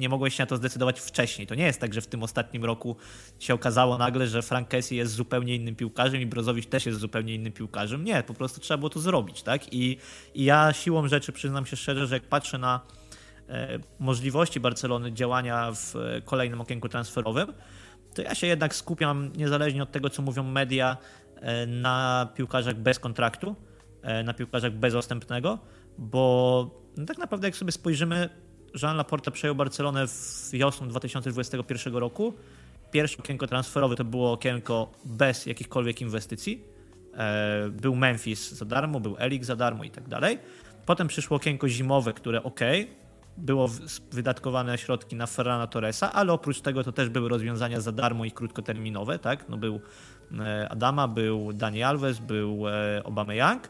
nie mogłeś się na to zdecydować wcześniej. To nie jest tak, że w tym ostatnim roku się okazało nagle, że Frank jest zupełnie innym piłkarzem i Brozowicz też jest zupełnie innym piłkarzem. Nie, po prostu trzeba było to zrobić, tak? I, i ja siłą rzeczy przyznam się szczerze, że jak patrzę na e, możliwości Barcelony działania w e, kolejnym okienku transferowym, to ja się jednak skupiam, niezależnie od tego, co mówią media, e, na piłkarzach bez kontraktu, e, na piłkarzach bezostępnego, bo no tak naprawdę jak sobie spojrzymy, Jean Laporta przejął Barcelonę w wiosną 2021 roku. Pierwsze okienko transferowe to było okienko bez jakichkolwiek inwestycji. E, był Memphis za darmo, był Elik za darmo i tak dalej. Potem przyszło okienko zimowe, które ok, było wydatkowane środki na Ferrana Torresa, ale oprócz tego to też były rozwiązania za darmo i krótkoterminowe, tak? No był e, Adama, był Dani Alves, był e, Obama Young.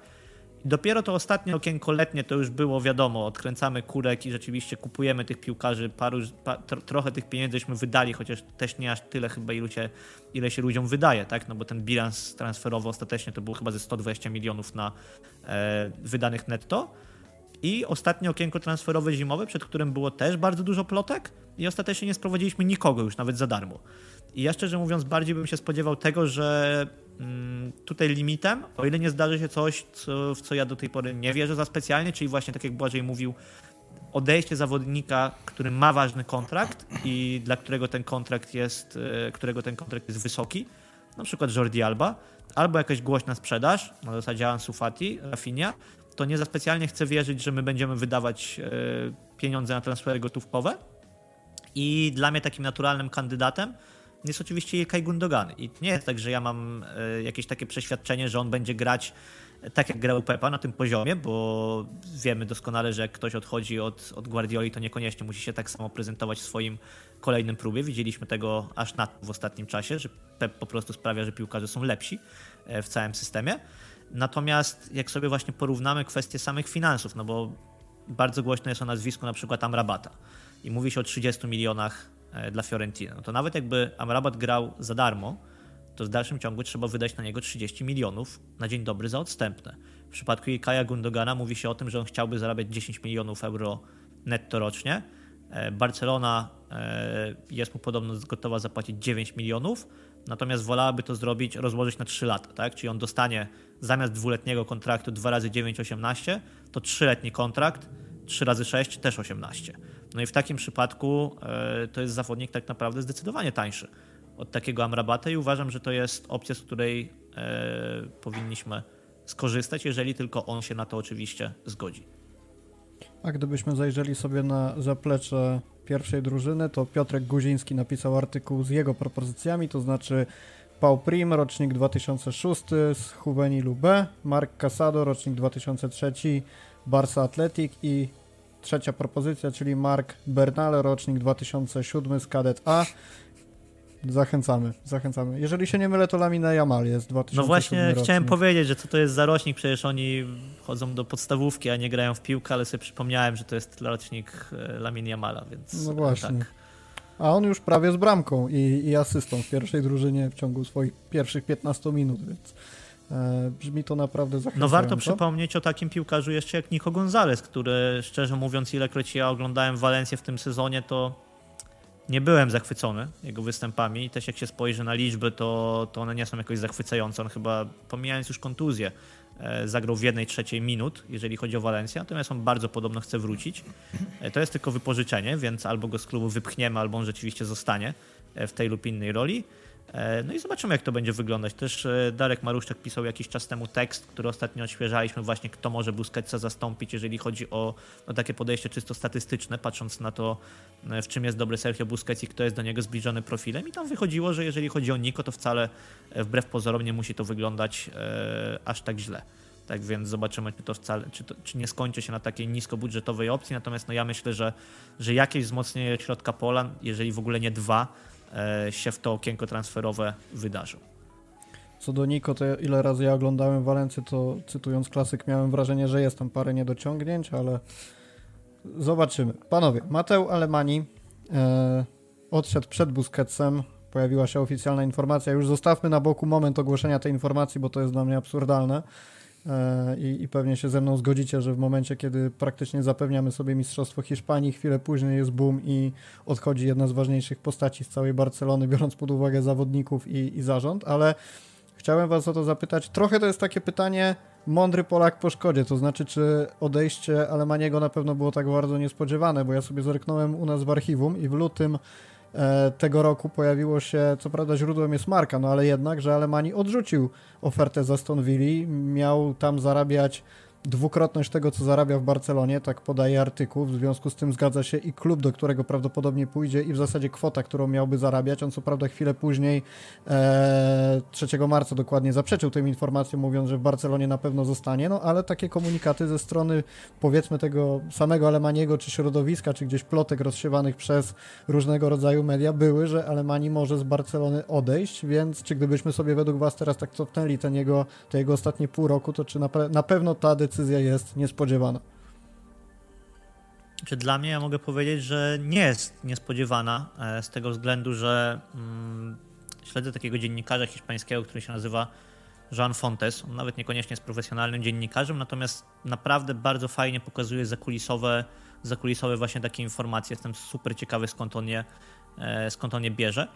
Dopiero to ostatnie okienko letnie to już było wiadomo, odkręcamy kurek i rzeczywiście kupujemy tych piłkarzy, paru, pa, trochę tych pieniędzyśmy wydali, chociaż też nie aż tyle chyba ilu się, ile się ludziom wydaje, tak? No bo ten bilans transferowy ostatecznie to był chyba ze 120 milionów na e, wydanych netto. I ostatnie okienko transferowe zimowe, przed którym było też bardzo dużo plotek. I ostatecznie nie sprowadziliśmy nikogo już nawet za darmo. I ja szczerze mówiąc bardziej bym się spodziewał tego, że mm, tutaj limitem, o ile nie zdarzy się coś, co, w co ja do tej pory nie wierzę za specjalnie, czyli właśnie tak jak Błażej mówił, odejście zawodnika, który ma ważny kontrakt i dla którego ten kontrakt jest, e, którego ten kontrakt jest wysoki, na przykład Jordi Alba, albo jakaś głośna sprzedaż, na zasadzie Ansu Fati, Rafinha, to nie za specjalnie chcę wierzyć, że my będziemy wydawać e, pieniądze na transfery gotówkowe. I dla mnie takim naturalnym kandydatem jest oczywiście Ilkay Gundogan. I nie jest tak, że ja mam e, jakieś takie przeświadczenie, że on będzie grać tak jak grał Pepa na tym poziomie, bo wiemy doskonale, że jak ktoś odchodzi od, od Guardioli, to niekoniecznie musi się tak samo prezentować w swoim kolejnym próbie. Widzieliśmy tego aż na w ostatnim czasie, że Pep po prostu sprawia, że piłkarze są lepsi e, w całym systemie. Natomiast jak sobie właśnie porównamy kwestie samych finansów, no bo bardzo głośno jest o nazwisku na przykład Amrabata i mówi się o 30 milionach e, dla Fiorentina, no to nawet jakby Amrabat grał za darmo, to w dalszym ciągu trzeba wydać na niego 30 milionów na dzień dobry za odstępne. W przypadku Kaja Gundogana mówi się o tym, że on chciałby zarabiać 10 milionów euro netto rocznie. E, Barcelona e, jest mu podobno gotowa zapłacić 9 milionów, natomiast wolałaby to zrobić, rozłożyć na 3 lata, tak? Czyli on dostanie zamiast dwuletniego kontraktu 2 razy 9 18, to trzyletni kontrakt 3 razy 6 też 18. No i w takim przypadku e, to jest zawodnik tak naprawdę zdecydowanie tańszy od takiego Amrabata i uważam, że to jest opcja, z której e, powinniśmy skorzystać, jeżeli tylko on się na to oczywiście zgodzi. A gdybyśmy zajrzeli sobie na zaplecze pierwszej drużyny, to Piotrek Guziński napisał artykuł z jego propozycjami, to znaczy Pau Prim, rocznik 2006 z Juvenilu B, Mark Casado, rocznik 2003, Barca Athletic i trzecia propozycja, czyli Mark Bernal, rocznik 2007 z Kadet A. Zachęcamy, zachęcamy. Jeżeli się nie mylę, to Lamina Jamal jest 2007 No właśnie rocznik. chciałem powiedzieć, że co to jest za rocznik, przecież oni chodzą do podstawówki, a nie grają w piłkę, ale sobie przypomniałem, że to jest rocznik e, Lamin Jamala, więc No właśnie. tak. A on już prawie z bramką i, i asystą w pierwszej drużynie w ciągu swoich pierwszych 15 minut, więc e, brzmi to naprawdę zachęcająco. No warto przypomnieć o takim piłkarzu jeszcze jak Nico Gonzalez, który szczerze mówiąc, ilekroć ja oglądałem Walencję w tym sezonie, to nie byłem zachwycony jego występami i też jak się spojrzy na liczby, to, to one nie są jakoś zachwycające. On chyba, pomijając już kontuzję, zagrał w jednej trzeciej minut, jeżeli chodzi o Walencję, natomiast on bardzo podobno chce wrócić. E, to jest tylko wypożyczenie, więc albo go z klubu wypchniemy, albo on rzeczywiście zostanie e, w tej lub innej roli. E, no i zobaczymy, jak to będzie wyglądać. Też e, Darek Maruszczak pisał jakiś czas temu tekst, który ostatnio odświeżaliśmy, właśnie kto może Busquetsa zastąpić, jeżeli chodzi o, o takie podejście czysto statystyczne, patrząc na to, e, w czym jest dobry Sergio Busquets i kto jest do niego zbliżony profilem. I tam wychodziło, że jeżeli chodzi o Niko, to wcale wbrew pozorom nie musi to wyglądać e, aż tak źle. Tak więc zobaczymy, czy to wcale, czy, to, czy nie skończy się na takiej niskobudżetowej opcji. Natomiast no ja myślę, że, że jakieś wzmocnienie środka pola, jeżeli w ogóle nie dwa, się w to okienko transferowe wydarzą. Co do Niko, to ile razy ja oglądałem Walencję, to cytując klasyk, miałem wrażenie, że jest tam parę niedociągnięć, ale zobaczymy. Panowie, Mateu Alemani e, odszedł przed Busquetsem, pojawiła się oficjalna informacja. Już zostawmy na boku moment ogłoszenia tej informacji, bo to jest dla mnie absurdalne. E, I, I, pewnie się ze mną zgodzicie, że w momencie, kiedy praktycznie zapewniamy sobie Mistrzostwo Hiszpanii, chwilę później jest boom i odchodzi jedna z ważniejszych postaci z całej Barcelony, biorąc pod uwagę zawodników i, i zarząd, ale chciałem Was o to zapytać. Trochę to jest takie pytanie, mądry Polak po szkodzie, to znaczy, czy odejście Alemaniego na pewno było tak bardzo niespodziewane, bo ja sobie zerknąłem u nas w archiwum i w lutym tego roku pojawiło się, co prawda źródłem jest Marka, no ale jednak, że Alemani odrzucił ofertę za Aston Villa, miał tam zarabiać dwukrotność tego, co zarabia w Barcelonie, tak podaje artykuł, w związku z tym zgadza się i klub, do którego prawdopodobnie pójdzie i w zasadzie kwota, którą miałby zarabiać. On co prawda chwilę później, e, 3 marca dokładnie, zaprzeczył tym informacjom, mówiąc, że w Barcelonie na pewno zostanie, no ale takie komunikaty ze strony powiedzmy tego samego Alemaniego, czy środowiska, czy gdzieś plotek rozsiewanych przez różnego rodzaju media były, że Alemani może z Barcelony odejść, więc czy gdybyśmy sobie według Was teraz tak cofnęli ten jego, te jego ostatnie pół roku, to czy na, na pewno ta decyzja decyzja jest niespodziewana. Czy dla mnie ja mogę powiedzieć, że nie jest niespodziewana e, z tego względu, że mm, śledzę takiego dziennikarza hiszpańskiego, który się nazywa Jean Fontes. On nawet niekoniecznie jest profesjonalnym dziennikarzem, natomiast naprawdę bardzo fajnie pokazuje zakulisowe, zakulisowe właśnie takie informacje. Jestem super ciekawy skąd on je, e, skąd on je bierze.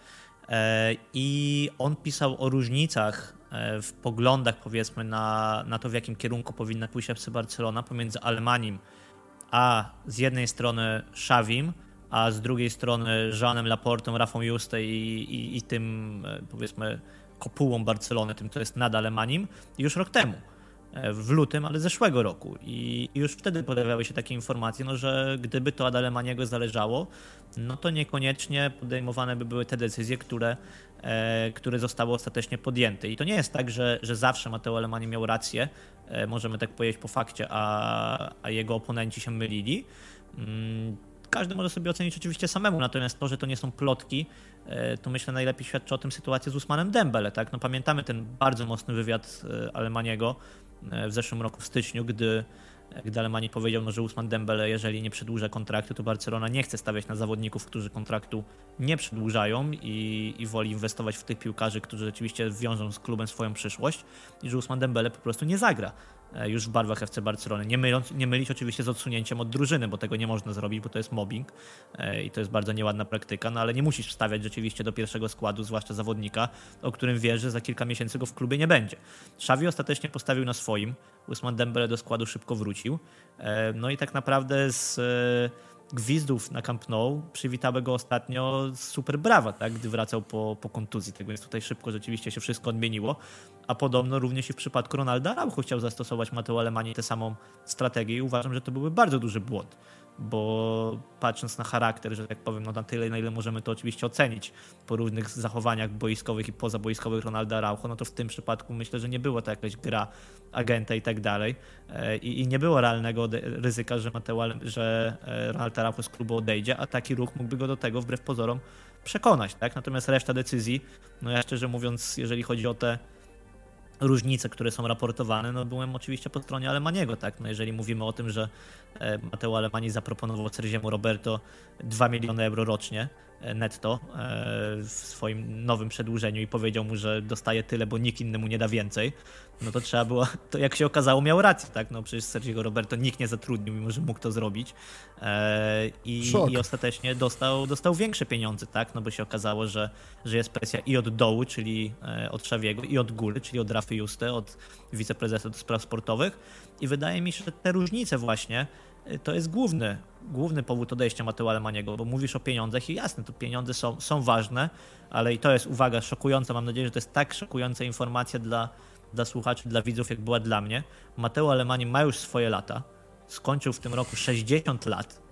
E, I on pisał o różnicach w poglądach, powiedzmy, na, na to, w jakim kierunku powinna pójść FC Barcelona pomiędzy Alemanim, a z jednej strony Xavim, a z drugiej strony Jeanem Laportą, Rafą Juste i, i, i tym, e, powiedzmy, kopułą Barcelony, tym, co jest nad Alemanim, już rok temu. E, w lutym, ale zeszłego roku. I już wtedy pojawiały się takie informacje, no, że gdyby to ad Alemaniego zależało, no to niekoniecznie podejmowane by były te decyzje, które, e, które zostały ostatecznie podjęte. I to nie jest tak, że, że zawsze Mateo Alemani miał rację, e, możemy tak powiedzieć po fakcie, a, a jego oponenci się mylili. Mm, każdy może sobie ocenić oczywiście samemu, natomiast to, że to nie są plotki, to myślę najlepiej świadczy o tym sytuacja z Usmanem Dembele. Tak? No, pamiętamy ten bardzo mocny wywiad Alemaniego E, w zeszłym roku w styczniu, gdy, gdy Alemani powiedział, no, że Usman Dembele, jeżeli nie przedłuża kontraktu, to Barcelona nie chce stawiać na zawodników, którzy kontraktu nie przedłużają i, i woli inwestować w tych piłkarzy, którzy rzeczywiście wiążą z klubem swoją przyszłość i że Usman Dembele po prostu nie zagra. E, już w barwach FC Barcelony. Nie, myląc, nie mylić oczywiście z odsunięciem od drużyny, bo tego nie można zrobić, bo to jest mobbing e, i to jest bardzo nieładna praktyka, no ale nie musisz wstawiać rzeczywiście do pierwszego składu, zwłaszcza zawodnika, o którym wiesz, że za kilka miesięcy go w klubie nie będzie. Xavi ostatecznie postawił na swoim, Usman Dembele do składu szybko wrócił, e, no i tak naprawdę z gwizdów na Camp Nou przywitały go ostatnio super brawa, tak, gdy wracał po, po kontuzji. Tak więc tutaj szybko rzeczywiście się wszystko odmieniło. A podobno również i w przypadku Ronalda Araujo chciał zastosować Mateo Alemani tę samą strategię i uważam, że to byłby bardzo duży błąd bo patrząc na charakter, że tak powiem, no na tyle, na ile możemy to oczywiście ocenić po różnych zachowaniach boiskowych i pozaboiskowych Ronalda Araujo, no to w tym przypadku myślę, że nie było to jakaś gra agenta i tak dalej e, i, nie było realnego ryzyka, że, Mateo, że e, Ronald z klubu odejdzie, a taki ruch mógłby go do tego wbrew pozorom przekonać, tak? Natomiast reszta decyzji, no ja szczerze mówiąc, jeżeli chodzi o te różnice, które są raportowane, no byłem oczywiście po stronie Alemaniego, tak? No jeżeli mówimy o tym, że e, Mateo Alemani zaproponował Sergiemu Roberto 2 miliony euro rocznie, netto e, w swoim nowym przedłużeniu i powiedział mu, że dostaje tyle, bo nikt innemu nie da więcej, no to trzeba było, to jak się okazało miał rację, tak? No przecież Sergio Roberto nikt nie zatrudnił, mimo że mógł to zrobić e, i, i ostatecznie dostał, dostał większe pieniądze, tak? No bo się okazało, że, że jest presja i od dołu, czyli e, od Szawiego i od góry, czyli od Rafy Juste, od wiceprezesa do spraw sportowych i wydaje mi się, że te różnice właśnie to jest główny, główny powód odejścia Mateo Alemaniego, bo mówisz o pieniądzach i jasne, to pieniądze są, są ważne, ale i to jest, uwaga, szokująca, mam nadzieję, że to jest tak szokująca informacja dla, dla słuchaczy, dla widzów, jak była dla mnie. Mateo Alemani ma już swoje lata, skończył w tym roku 60 lat,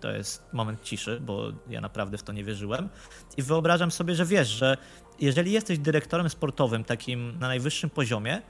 to jest moment ciszy, bo ja naprawdę w to nie wierzyłem. I wyobrażam sobie, że wiesz, że jeżeli jesteś dyrektorem sportowym takim na najwyższym poziomie,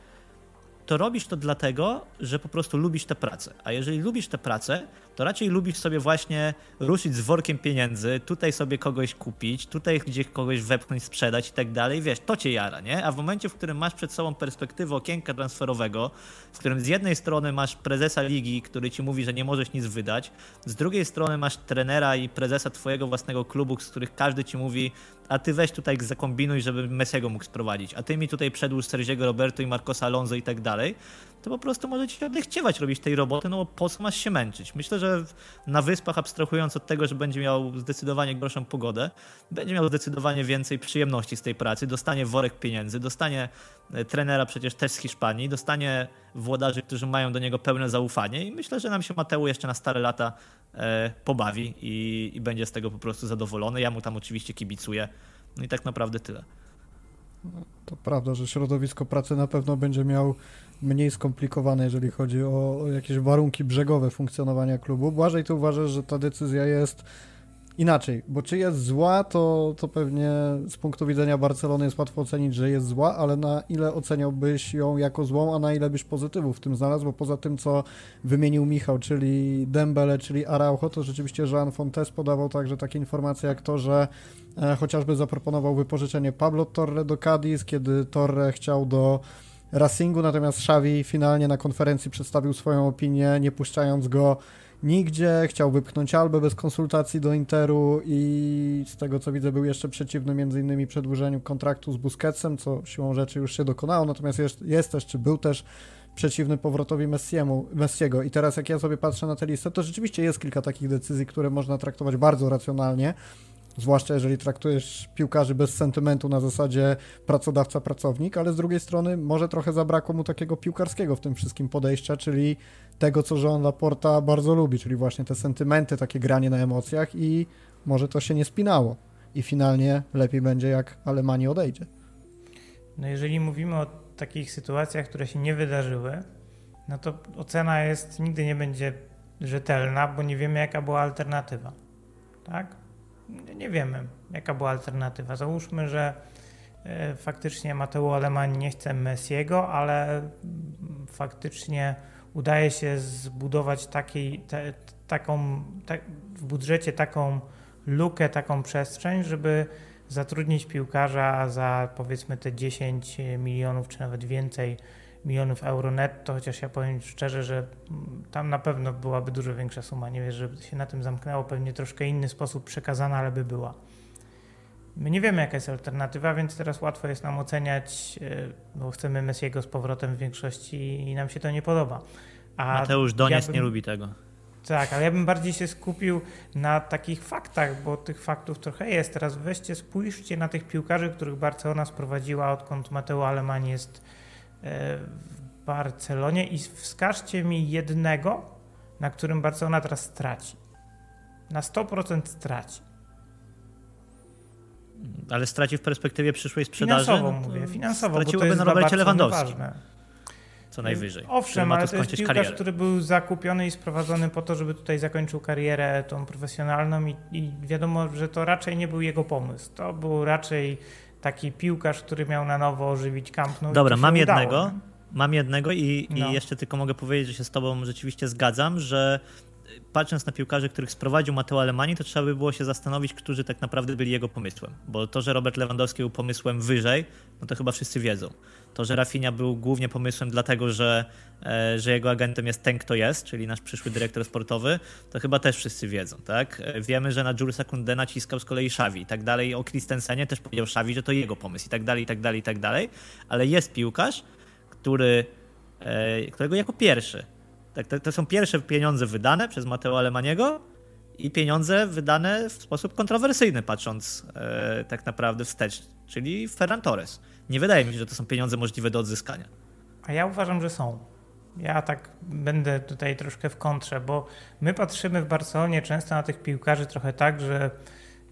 to robisz to dlatego, że po prostu lubisz tę pracę. A jeżeli lubisz tę pracę, to raczej lubisz sobie właśnie ruszyć z workiem pieniędzy, tutaj sobie kogoś kupić, tutaj gdzieś kogoś wepchnąć, sprzedać i tak dalej. Wiesz, to cię jara, nie? A w momencie, w którym masz przed sobą perspektywę okienka transferowego, w którym z jednej strony masz prezesa ligi, który ci mówi, że nie możesz nic wydać, z drugiej strony masz trenera i prezesa twojego własnego klubu, z których każdy ci mówi, a ty weź tutaj zakombinuj, żeby Messiego mógł sprowadzić, a ty mi tutaj przedłuż Sergiego Roberto i Marcosa Alonso i tak dalej, to po prostu może ci odechciewać robić tej roboty, no bo po co masz się męczyć? Myślę, że na wyspach, abstrahując od tego, że będzie miał zdecydowanie gorszą pogodę, będzie miał zdecydowanie więcej przyjemności z tej pracy, dostanie worek pieniędzy, dostanie e, trenera przecież też z Hiszpanii, dostanie włodarzy, którzy mają do niego pełne zaufanie i myślę, że nam się Mateu jeszcze na stare lata e, pobawi i, i będzie z tego po prostu zadowolony. Ja mu tam oczywiście kibicuję. No i tak naprawdę tyle. To prawda, że środowisko pracy na pewno będzie miał mniej skomplikowane, jeżeli chodzi o, jakieś warunki brzegowe funkcjonowania klubu. Błażej, ty uważasz, że ta decyzja jest inaczej, bo czy jest zła, to, to pewnie z punktu widzenia Barcelony jest łatwo ocenić, że jest zła, ale na ile oceniałbyś ją jako złą, a na ile byś pozytywów w tym znalazł, bo poza tym, co wymienił Michał, czyli Dembele, czyli Araujo, to rzeczywiście Jean Fontes podawał także takie informacje jak to, że e, chociażby zaproponował wypożyczenie Pablo Torre do Cadiz, kiedy Torre chciał do Racingu, natomiast Xavi finalnie na konferencji przedstawił swoją opinię, nie puszczając go nigdzie, chciał wypchnąć Albę bez konsultacji do Interu i z tego co widzę był jeszcze przeciwny innymi przedłużeniu kontraktu z Busquetsem, co siłą rzeczy już się dokonało, natomiast jest, jest też, czy był też przeciwny powrotowi Messiemu, Messiego. I teraz jak ja sobie patrzę na tę listę, to rzeczywiście jest kilka takich decyzji, które można traktować bardzo racjonalnie, zwłaszcza jeżeli traktujesz piłkarzy bez sentymentu na zasadzie pracodawca-pracownik, ale z drugiej strony może trochę zabrakło mu takiego piłkarskiego w tym wszystkim podejścia, czyli tego, co Jean Laporta bardzo lubi, czyli właśnie te sentymenty, takie granie na emocjach i może to się nie spinało. I finalnie lepiej będzie, jak Alemania odejdzie. No jeżeli mówimy o takich sytuacjach, które się nie wydarzyły, no to ocena jest, nigdy nie będzie rzetelna, bo nie wiemy, jaka była alternatywa. Tak? Nie wiemy, jaka była alternatywa. Załóżmy, że e, faktycznie Mateo Alemani nie chce Messiego, ale faktycznie udaje się zbudować takiej, te, taką, w budżecie taką lukę, taką przestrzeń, żeby zatrudnić piłkarza za powiedzmy te 10 milionów czy nawet więcej milionów euro netto, chociaż ja powiem szczerze, że tam na pewno byłaby dużo większa suma. Nie wiem, żeby się na tym zamknęło, pewnie troszkę inny sposób przekazana, ale by była. My nie wiemy, jaka jest alternatywa, więc teraz łatwo jest nam oceniać, e, bo chcemy Messiego z powrotem w większości i nam się to nie podoba. A Mateusz Doniec ja bym, nie lubi tego. Tak, ale ja bym bardziej się skupił na takich faktach, bo tych faktów trochę jest. Teraz weźcie, spójrzcie na tych piłkarzy, których Barcelona sprowadziła, odkąd Mateo Aleman jest w Barcelonie i wskażcie mi jednego, na którym Barcelona teraz straci. Na 100% straci. Ale straci w perspektywie przyszłej sprzedaży? Finansowo no mówię, finansowo, Straciłoby bo to jest na Robercie Lewandowskim. Ważne. Co najwyżej. Owszem, ale to jest piłkarz, karierę. który był zakupiony i sprowadzony po to, żeby tutaj zakończył karierę tą profesjonalną i, i wiadomo, że to raczej nie był jego pomysł. To był raczej taki piłkarz, który miał na nowo ożywić Camp Nou. Dobra, mam udało, jednego. Mam jednego i, no. i jeszcze tylko mogę powiedzieć, że się z tobą rzeczywiście zgadzam, że patrząc na piłkarzy, których sprowadził Mateo Alemani, to trzeba by było się zastanowić, którzy tak naprawdę byli jego pomysłem. Bo to, że Robert Lewandowski był pomysłem wyżej, no to chyba wszyscy wiedzą. To, że Rafinha był głównie pomysłem dlatego, że, e, że jego agentem jest ten, kto jest, czyli nasz przyszły dyrektor sportowy, to chyba też wszyscy wiedzą, tak? E, wiemy, że na Julesa Kunde naciskał z kolei Xavi i tak dalej. O Christensenie też powiedział Xavi, że to jego pomysł i tak dalej, i tak dalej, i tak dalej. Ale jest piłkarz, który, e, którego jako pierwszy tak, to, to, są pierwsze pieniądze wydane przez Mateo Alemaniego i pieniądze wydane w sposób kontrowersyjny, patrząc e, tak naprawdę wstecz, czyli Ferran Torres. Nie wydaje mi się, że to są pieniądze możliwe do odzyskania. A ja uważam, że są. Ja tak będę tutaj troszkę w kontrze, bo my patrzymy w Barcelonie często na tych piłkarzy trochę tak, że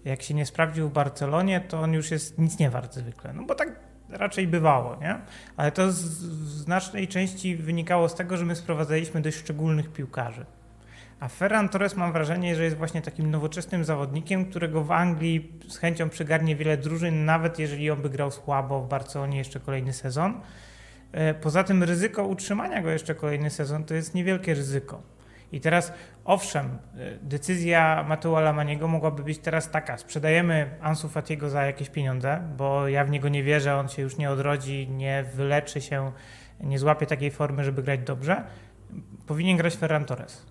jak się nie sprawdził w Barcelonie, to on już jest nic nie wart zwykle. No bo tak raczej bywało, nie? Ale to z, w znacznej części wynikało z tego, że my sprowadzaliśmy dość szczególnych piłkarzy. A Ferran Torres mam wrażenie, że jest właśnie takim nowoczesnym zawodnikiem, którego w Anglii z chęcią przygarnie wiele drużyn, nawet jeżeli on by grał słabo w Barcelonie jeszcze kolejny sezon. E, poza tym ryzyko utrzymania go jeszcze kolejny sezon to jest niewielkie ryzyko. I teraz, owszem, e, decyzja Mateo Lamaniego mogłaby być teraz taka: sprzedajemy Ansu Fatiego za jakieś pieniądze, bo ja w niego nie wierzę, on się już nie odrodzi, nie wyleczy się, nie złapie takiej formy, żeby grać dobrze. Powinien grać Ferran Torres.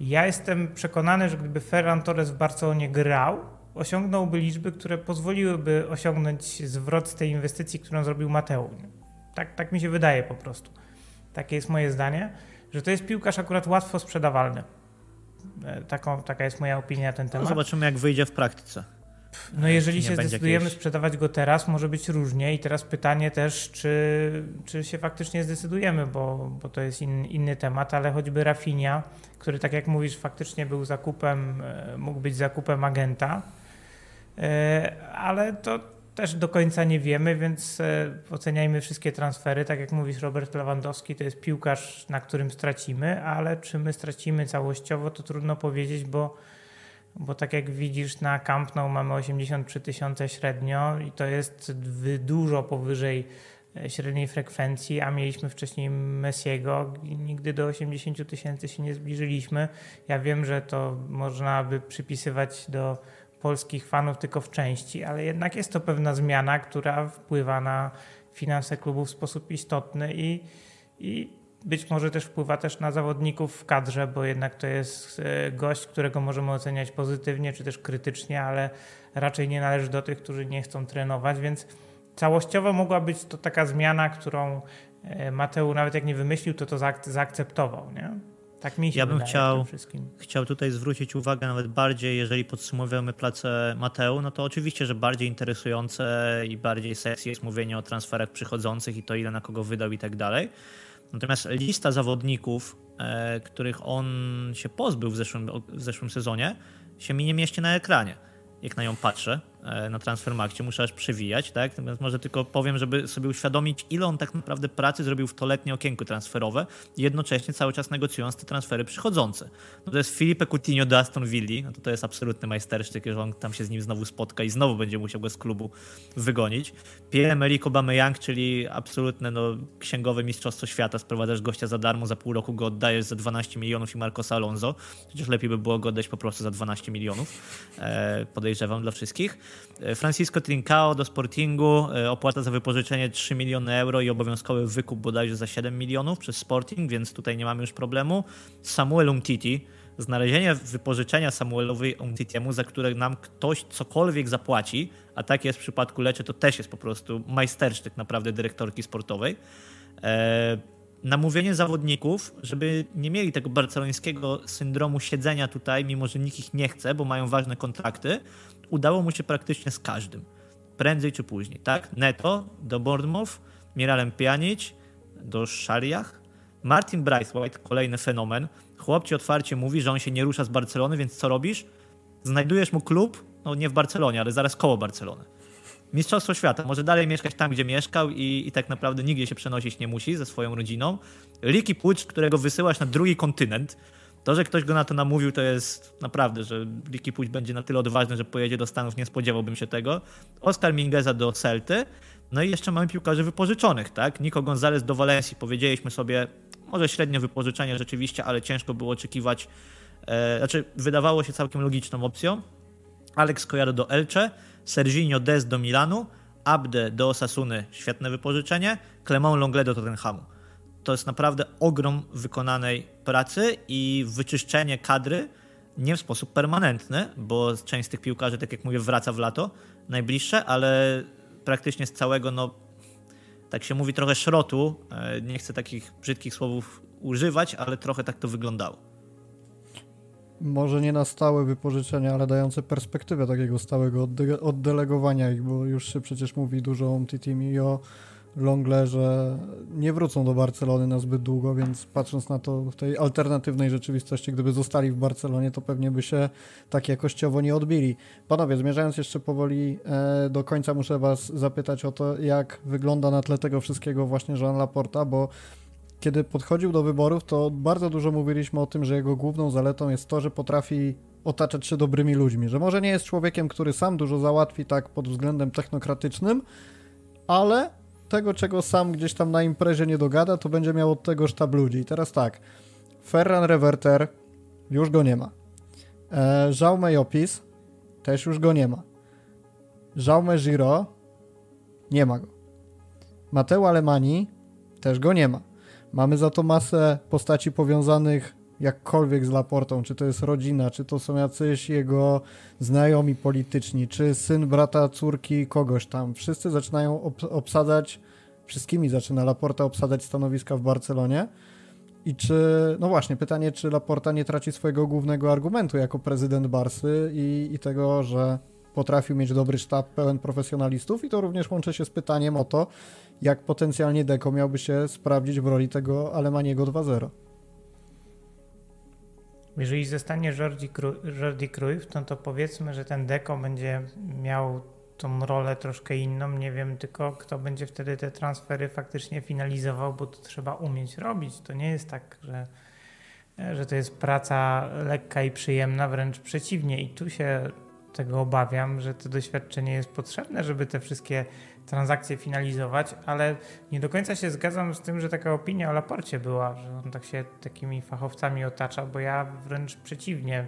Ja jestem przekonany, że gdyby Ferran Torres w Barcelonie grał, osiągnąłby liczby, które pozwoliłyby osiągnąć zwrot z tej inwestycji, którą zrobił Mateu. Tak, tak mi się wydaje po prostu. Takie jest moje zdanie, że to jest piłkarz akurat łatwo sprzedawalny. E, taką, taka jest moja opinia na ten no, temat. No zobaczymy, jak wyjdzie w praktyce. No jeżeli się zdecydujemy jakieś... sprzedawać go teraz, może być różnie i teraz pytanie też, czy, czy się faktycznie zdecydujemy, bo, bo to jest in, inny temat, ale choćby Rafinia, który tak jak mówisz faktycznie był zakupem, e, mógł być zakupem agenta, e, ale to też do końca nie wiemy, więc e, oceniajmy wszystkie transfery. Tak jak mówisz, Robert Lewandowski to jest piłkarz, na którym stracimy, ale czy my stracimy całościowo, to trudno powiedzieć, bo bo tak jak widzisz na Camp Nou mamy 83 tysiące średnio i to jest dużo powyżej e, średniej frekwencji, a mieliśmy wcześniej Messiego i nigdy do 80 tysięcy się nie zbliżyliśmy. Ja wiem, że to można by przypisywać do polskich fanów tylko w części, ale jednak jest to pewna zmiana, która wpływa na finanse klubu w sposób istotny i, i być może też wpływa też na zawodników w kadrze, bo jednak to jest e, gość, którego możemy oceniać pozytywnie czy też krytycznie, ale raczej nie należy do tych, którzy nie chcą trenować, więc całościowo mogła być to taka zmiana, którą e, Mateu nawet jak nie wymyślił, to to zaakceptował. Nie? Tak mi się Ja bym chciał, chciał tutaj zwrócić uwagę nawet bardziej, jeżeli podsumowujemy pracę Mateu, no to oczywiście, że bardziej interesujące i bardziej sesji jest mówienie o transferach przychodzących i to ile na kogo wydał i tak dalej. Natomiast lista zawodników, e, których on się pozbył w zeszłym, w zeszłym sezonie, się mi nie mieści na ekranie, jak na nią patrzę. E, na Transfermarkcie, muszę aż przewijać, tak? Natomiast może tylko powiem, żeby sobie uświadomić, ile on tak naprawdę pracy zrobił w to letnie okienko transferowe jednocześnie cały czas negocjując te transfery przychodzące. No to jest Filipe Coutinho do Aston Villa, no to, to jest absolutny majstersztyk, że on tam się z nim znowu spotka i znowu będzie musiał go z klubu wygonić. Pierre-Emerick Aubameyang, czyli absolutne no, księgowe mistrzostwo świata, sprowadzasz gościa za darmo, za pół roku go oddajesz za 12 milionów i Marcosa Alonso, przecież lepiej by było go oddać po prostu za 12 milionów, e, podejrzewam dla wszystkich. E, Francisco Trincao do Sportingu, e, opłata za wypożyczenie 3 miliony euro i obowiązkowy wykup bodajże za 7 milionów przez Sporting, więc tutaj nie mamy już problemu. Samuel Umtiti, znalezienie wypożyczenia Samuelowi Umtitiemu, za które nam ktoś cokolwiek zapłaci, a tak jest w przypadku Lecze, to też jest po prostu majstersztyk naprawdę dyrektorki sportowej. E, namówienie zawodników, żeby nie mieli tego barcelońskiego syndromu siedzenia tutaj, mimo że nikt ich nie chce, bo mają ważne kontrakty, udało mu się praktycznie z każdym. Prędzej czy później, tak? Neto do Bournemouth, Miralem Pjanic do Szariach, Martin Braithwaite, kolejny fenomen. Chłop ci otwarcie mówi, że on się nie rusza z Barcelony, więc co robisz? Znajdujesz mu klub, no nie w Barcelonie, ale zaraz koło Barcelony. Mistrzostwo świata. Może dalej mieszkać tam, gdzie mieszkał i, i tak naprawdę nigdzie się przenosić nie musi ze swoją rodziną. Ricky Pucz, którego wysyłasz na drugi kontynent, to, że ktoś go na to namówił, to jest naprawdę, że Ricky Puć będzie na tyle odważny, że pojedzie do Stanów, nie spodziewałbym się tego. Oscar Mingeza do Celty. No i jeszcze mamy piłkarzy wypożyczonych, tak? Nico Gonzalez do Walencji. Powiedzieliśmy sobie, może średnie wypożyczenie rzeczywiście, ale ciężko było oczekiwać. E, znaczy, wydawało się całkiem logiczną opcją. Alex Collado do Elche, Serginho Dez do Milanu, Abde do Osasuny, świetne wypożyczenie, Clement Longle do Tottenhamu to jest naprawdę ogrom wykonanej pracy i wyczyszczenie kadry nie w sposób permanentny, bo część z tych piłkarzy, tak jak mówię, wraca w lato najbliższe, ale praktycznie z całego, no tak się mówi, trochę szrotu, e, nie chcę takich brzydkich słowów używać, ale trochę tak to wyglądało. Może nie na stałe wypożyczenia, ale dające perspektywę takiego stałego oddelegowania ich, bo już się przecież mówi dużo o Team i o Longlerze nie wrócą do Barcelony na zbyt długo, więc patrząc na to w tej alternatywnej rzeczywistości, gdyby zostali w Barcelonie, to pewnie by się tak jakościowo nie odbili. Panowie, zmierzając jeszcze powoli e, do końca, muszę was zapytać o to, jak wygląda na tle tego wszystkiego właśnie Jean Laporta, bo kiedy podchodził do wyborów, to bardzo dużo mówiliśmy o tym, że jego główną zaletą jest to, że potrafi otaczać się dobrymi ludźmi, że może nie jest człowiekiem, który sam dużo załatwi tak pod względem technokratycznym, ale tego, czego sam gdzieś tam na imprezie nie dogada, to będzie miał od tego sztab ludzi. I teraz tak, Ferran Reverter już go nie ma. E, Jaume Jopis też już go nie ma. Jaume Giro nie ma go. Mateo Alemani też go nie ma. Mamy za to masę postaci powiązanych jakkolwiek z Laportą, czy to jest rodzina, czy to są jacyś jego znajomi polityczni, czy syn brata, córki, kogoś tam. Wszyscy zaczynają ob obsadzać, wszystkimi zaczyna Laporta obsadzać stanowiska w Barcelonie. I czy, no właśnie, pytanie, czy Laporta nie traci swojego głównego argumentu jako prezydent Barsy i, i tego, że potrafił mieć dobry sztab pełen profesjonalistów i to również łączy się z pytaniem o to, jak potencjalnie Deko miałby się sprawdzić w roli tego Alemaniego 2-0. Jeżeli zostanie Jordi, Cruyff, no to powiedzmy, że ten Deko będzie miał tą rolę troszkę inną. Nie wiem tylko, kto będzie wtedy te transfery faktycznie finalizował, bo to trzeba umieć robić. To nie jest tak, że, że to jest praca lekka i przyjemna, wręcz przeciwnie. I tu się tego obawiam, że to doświadczenie jest potrzebne, żeby te wszystkie transakcje finalizować, ale nie do końca się zgadzam z tym, że taka opinia o Laporcie była, że on tak się takimi fachowcami otacza, bo ja wręcz przeciwnie,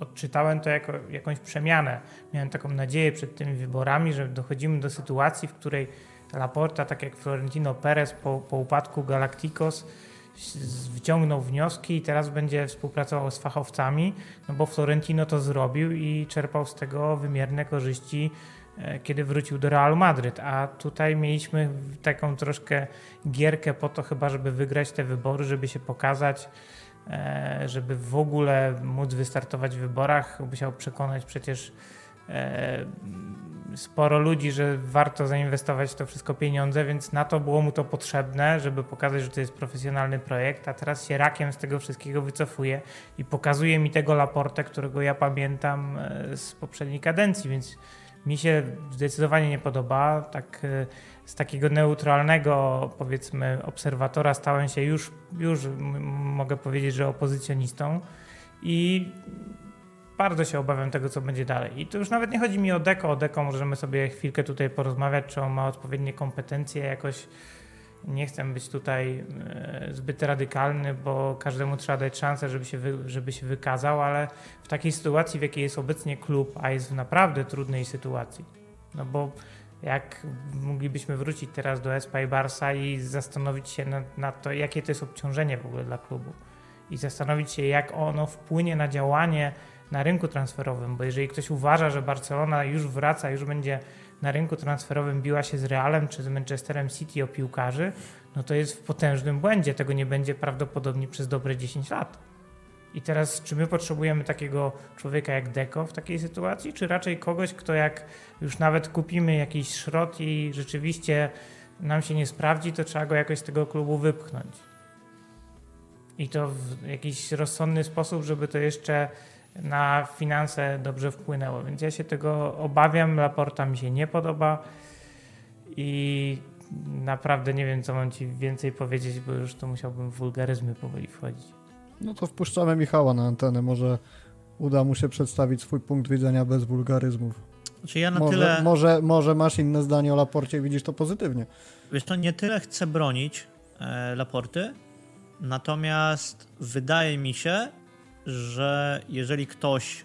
odczytałem to jako jakąś przemianę. Miałem taką nadzieję przed tymi wyborami, że dochodzimy do sytuacji, w której Laporta, tak jak Florentino Perez po, po upadku Galacticos, wyciągnął wnioski i teraz będzie współpracował z fachowcami, no bo Florentino to zrobił i czerpał z tego wymierne korzyści kiedy wrócił do Real Madryt, a tutaj mieliśmy taką troszkę gierkę po to chyba, żeby wygrać te wybory, żeby się pokazać, e, żeby w ogóle móc wystartować w wyborach. Musiał przekonać przecież e, sporo ludzi, że warto zainwestować w to wszystko pieniądze, więc na to było mu to potrzebne, żeby pokazać, że to jest profesjonalny projekt, a teraz się rakiem z tego wszystkiego wycofuje i pokazuje mi tego Laportę, którego ja pamiętam z poprzedniej kadencji, więc mi się zdecydowanie nie podoba. Tak y, z takiego neutralnego, powiedzmy, obserwatora stałem się już, już mogę powiedzieć, że opozycjonistą i bardzo się obawiam tego, co będzie dalej. I to już nawet nie chodzi mi o Deko. O Deko możemy sobie chwilkę tutaj porozmawiać, czy on ma odpowiednie kompetencje jakoś nie chcę być tutaj e, zbyt radykalny, bo każdemu trzeba dać szansę, żeby się, wy, żeby się wykazał, ale w takiej sytuacji, w jakiej jest obecnie klub, a jest w naprawdę trudnej sytuacji, no bo jak moglibyśmy wrócić teraz do Espa i Barsa i zastanowić się nad, nad to, jakie to jest obciążenie w ogóle dla klubu? I zastanowić się, jak ono wpłynie na działanie na rynku transferowym, bo jeżeli ktoś uważa, że Barcelona już wraca, już będzie na rynku transferowym biła się z Realem czy z Manchesterem City o piłkarzy, no to jest w potężnym błędzie. Tego nie będzie prawdopodobnie przez dobre 10 lat. I teraz, czy my potrzebujemy takiego człowieka jak Deko w takiej sytuacji, czy raczej kogoś, kto jak już nawet kupimy jakiś szrot i rzeczywiście nam się nie sprawdzi, to trzeba go jakoś z tego klubu wypchnąć. I to w jakiś rozsądny sposób, żeby to jeszcze na finanse dobrze wpłynęło. Więc ja się tego obawiam. Laporta mi się nie podoba i naprawdę nie wiem, co mam ci więcej powiedzieć, bo już to musiałbym w wulgaryzmy powoli wchodzić. No to wpuszczamy Michała na antenę. Może uda mu się przedstawić swój punkt widzenia bez wulgaryzmów. Znaczy ja na może, tyle... może, może masz inne zdanie o Laporcie i widzisz to pozytywnie. Wiesz, to nie tyle chcę bronić e, Laporty, natomiast wydaje mi się, że jeżeli ktoś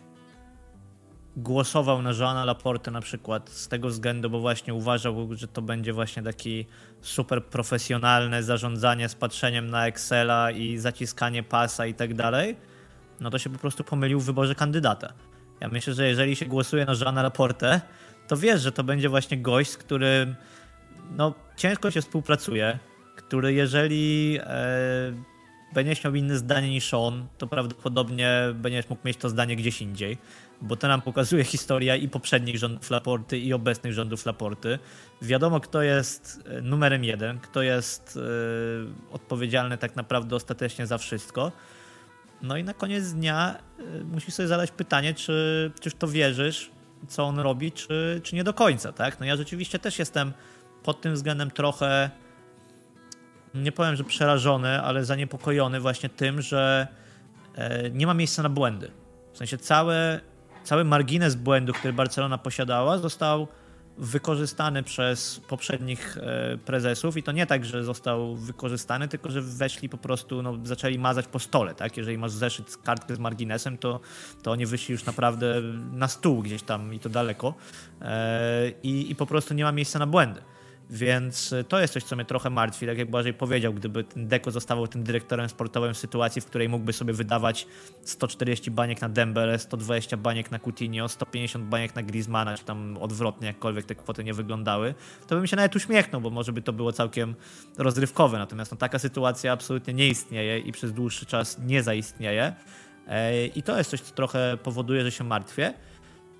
głosował na Joana Laporte na przykład z tego względu, bo właśnie uważał, że to będzie właśnie taki super profesjonalne zarządzanie z patrzeniem na Excela i zaciskanie pasa i tak dalej, no to się po prostu pomylił w wyborze kandydata. Ja myślę, że jeżeli się głosuje na Joana Laporte, to wiesz, że to będzie właśnie gość, z którym no, ciężko się współpracuje, który jeżeli e, będziesz miał inne zdanie niż on, to prawdopodobnie będziesz mógł mieć to zdanie gdzieś indziej. bo to nam pokazuje historia i poprzednich rządów Laporty, i obecnych rządów Laporty. Wiadomo, kto jest e, numerem jeden, kto jest y, odpowiedzialny tak naprawdę ostatecznie za wszystko. No i na koniec dnia y, musisz sobie zadać pytanie, czy, czy w to wierzysz, co on robi, czy, czy nie do końca, tak? No ja rzeczywiście też jestem pod tym względem trochę, nie powiem, że przerażony, ale zaniepokojony właśnie tym, że e, nie ma miejsca na błędy. W sensie cały, cały margines błędu, który Barcelona posiadała, został wykorzystany przez poprzednich e, prezesów i to nie tak, że został wykorzystany, tylko że weszli po prostu, no, zaczęli mazać po stole, tak? Jeżeli masz zeszyt, kartkę z marginesem, to, to oni wyszli już naprawdę na stół gdzieś tam i to daleko e, i, i po prostu nie ma miejsca na błędy. Więc y, to jest coś, co mnie trochę martwi. Tak jak Błażej powiedział, gdyby ten Deko zostawał tym dyrektorem sportowym w sytuacji, w której mógłby sobie wydawać 140 baniek na Dembele, 120 baniek na Coutinho, 150 baniek na Griezmana, czy tam odwrotnie, jakkolwiek te kwoty nie wyglądały, to bym się nawet uśmiechnął, bo może by to było całkiem rozrywkowe. Natomiast no, taka sytuacja absolutnie nie istnieje i przez dłuższy czas nie zaistnieje. E, I to jest coś, co trochę powoduje, że się martwię.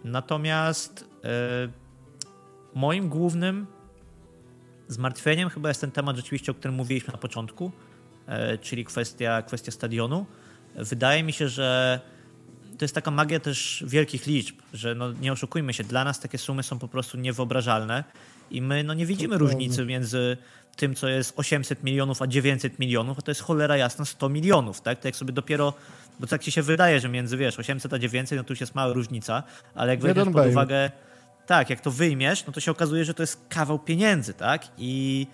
Natomiast e, moim głównym Zmartwieniem chyba jest ten temat rzeczywiście, o którym mówiliśmy na początku, e, czyli kwestia, kwestia stadionu. Wydaje mi się, że to jest taka magia też wielkich liczb, że no, nie oszukujmy się, dla nas takie sumy są po prostu niewyobrażalne i my no, nie widzimy różnicy między tym, co jest 800 milionów, a 900 milionów, a to jest cholera jasna 100 milionów, tak? To jak sobie dopiero, bo tak ci się wydaje, że między, wiesz, 800 a 900, no to już jest mała różnica, ale jak weźmiesz pod uwagę tak, jak to wyjmiesz, no to się okazuje, że to jest kawał pieniędzy, tak? I,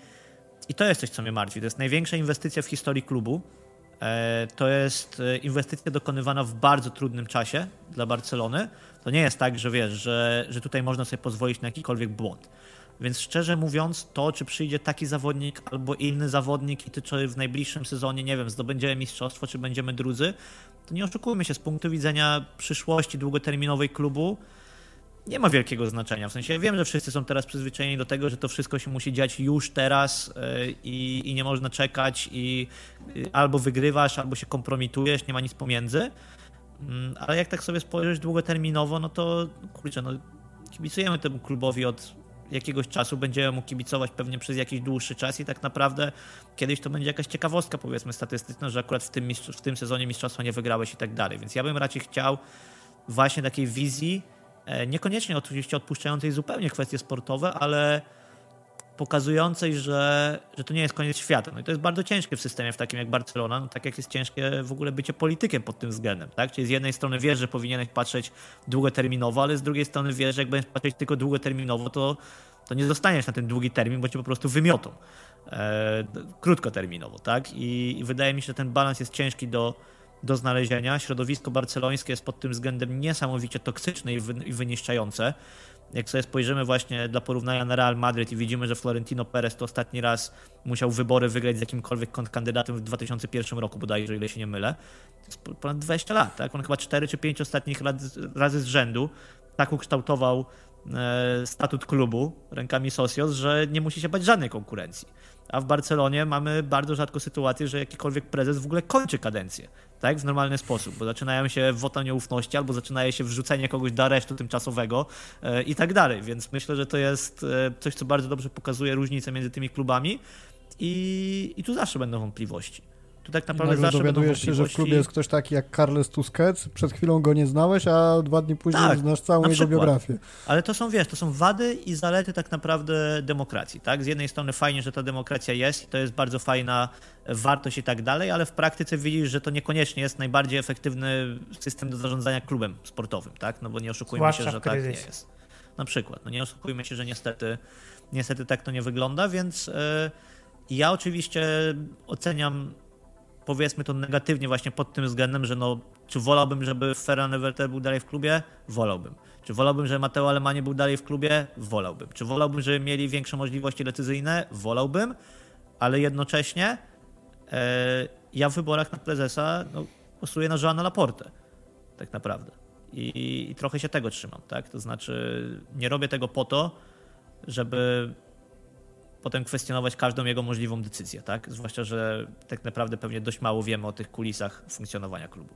i to jest coś, co mnie martwi. To jest największa inwestycja w historii klubu. E, to jest e, inwestycja dokonywana w bardzo trudnym czasie dla Barcelony. To nie jest tak, że wiesz, że, że tutaj można sobie pozwolić na jakikolwiek błąd. Więc szczerze mówiąc, to czy przyjdzie taki zawodnik albo inny zawodnik i ty czy w najbliższym sezonie, nie wiem, zdobędziemy mistrzostwo, czy będziemy drudzy, to nie oszukujmy się, z punktu widzenia przyszłości długoterminowej klubu, nie ma wielkiego znaczenia. W sensie wiem, że wszyscy są teraz przyzwyczajeni do tego, że to wszystko się musi dziać już teraz e, i, i nie można czekać i albo wygrywasz, albo się kompromitujesz, nie ma nic pomiędzy. Mm, ale jak tak sobie spojrzysz długoterminowo, no to kurczę, no kibicujemy temu klubowi od jakiegoś czasu, będziemy mu kibicować pewnie przez jakiś dłuższy czas i tak naprawdę kiedyś to będzie jakaś ciekawostka powiedzmy statystyczna, że akurat w tym, w tym sezonie mistrzostwa nie wygrałeś i tak dalej. Więc ja bym raczej chciał właśnie takiej wizji, niekoniecznie oczywiście odpuszczającej zupełnie kwestie sportowe, ale pokazującej, że, że to nie jest koniec świata. No i to jest bardzo ciężkie w systemie w takim jak Barcelona, no tak jak jest ciężkie w ogóle bycie politykiem pod tym względem. Tak? Czyli z jednej strony wiesz, że powinieneś patrzeć długoterminowo, ale z drugiej strony wiesz, że jak będziesz patrzeć tylko długoterminowo, to, to nie zostaniesz na ten długi termin, bo cię po prostu wymiotą. E, krótkoterminowo, tak? I, I wydaje mi się, że ten balans jest ciężki do, do znalezienia. Środowisko barcelońskie jest pod tym względem niesamowicie toksyczne i, wy, i wyniszczające. Jak sobie spojrzymy właśnie dla porównania na Real Madrid i widzimy, że Florentino Perez to ostatni raz musiał wybory wygrać z jakimkolwiek kandydatem w 2001 roku bodajże, ile się nie mylę. Ponad 20 lat, tak? On chyba 4 czy 5 ostatnich lat, razy z rzędu tak ukształtował e, statut klubu rękami Socios, że nie musi się bać żadnej konkurencji. A w Barcelonie mamy bardzo rzadko sytuację, że jakikolwiek prezes w ogóle kończy kadencję tak, w normalny sposób, bo zaczynają się wota nieufności albo zaczynaje się wrzucenie kogoś do aresztu tymczasowego e, i tak dalej, więc myślę, że to jest e, coś, co bardzo dobrze pokazuje różnicę między tymi klubami i, i tu zawsze będą wątpliwości. Tu tak naprawdę zawsze dowiadujesz się, że w klubie jest ktoś taki jak Carles Tusquets, przed chwilą go nie znałeś, a dwa dni później tak, znasz całą jego biografię. Ale to są, wiesz, to są wady i zalety tak naprawdę demokracji, tak? Z jednej strony fajnie, że ta demokracja jest i to jest bardzo fajna wartość i tak dalej, ale w praktyce widzisz, że to niekoniecznie jest najbardziej efektywny system do zarządzania klubem sportowym, tak? No bo nie oszukujmy Zwłaszcza się, że tak nie jest. Na przykład, no nie oszukujmy się, że niestety, niestety tak to nie wygląda, więc yy, ja oczywiście oceniam powiedzmy to negatywnie właśnie pod tym względem, że no, czy wolałbym, żeby Ferran Everter był dalej w klubie? Wolałbym. Czy wolałbym, żeby Mateo Alemanie był dalej w klubie? Wolałbym. Czy wolałbym, żeby mieli większe możliwości decyzyjne? Wolałbym, ale jednocześnie e, ja w wyborach na prezesa no, głosuję na Joana Laporte. Tak naprawdę. I, I trochę się tego trzymam, tak? To znaczy nie robię tego po to, żeby potem kwestionować każdą jego możliwą decyzję, tak? Zwłaszcza, że tak naprawdę pewnie dość mało wiemy o tych kulisach funkcjonowania klubu.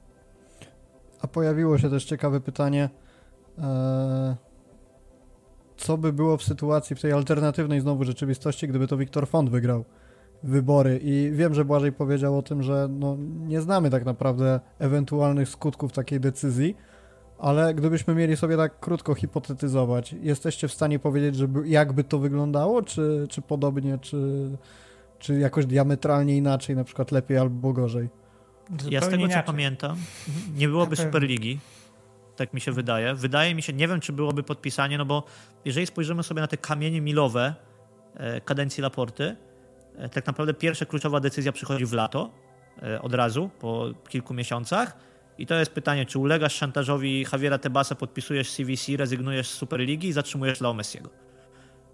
A pojawiło się też ciekawe pytanie, E, co by było w sytuacji, w tej alternatywnej znowu rzeczywistości, gdyby to Wiktor Font wygrał wybory i wiem, że Błażej powiedział o tym, że no, nie znamy tak naprawdę ewentualnych skutków takiej decyzji, ale gdybyśmy mieli sobie tak krótko hipotetyzować, jesteście w stanie powiedzieć, żeby, jakby to wyglądało, czy, czy podobnie, czy, czy jakoś diametralnie inaczej, na przykład lepiej albo gorzej? Zupełnie ja z tego inaczej. co pamiętam, nie byłoby Superligi, tak mi się wydaje. Wydaje mi się, nie wiem czy byłoby podpisanie, no bo jeżeli spojrzymy sobie na te kamienie milowe e, kadencji Laporty, e, tak naprawdę pierwsza kluczowa decyzja przychodzi w lato, e, od razu, po kilku miesiącach. I to jest pytanie, czy ulegasz szantażowi Javiera Tebasa, podpisujesz CVC, rezygnujesz z Superligi i zatrzymujesz Leo Messiego.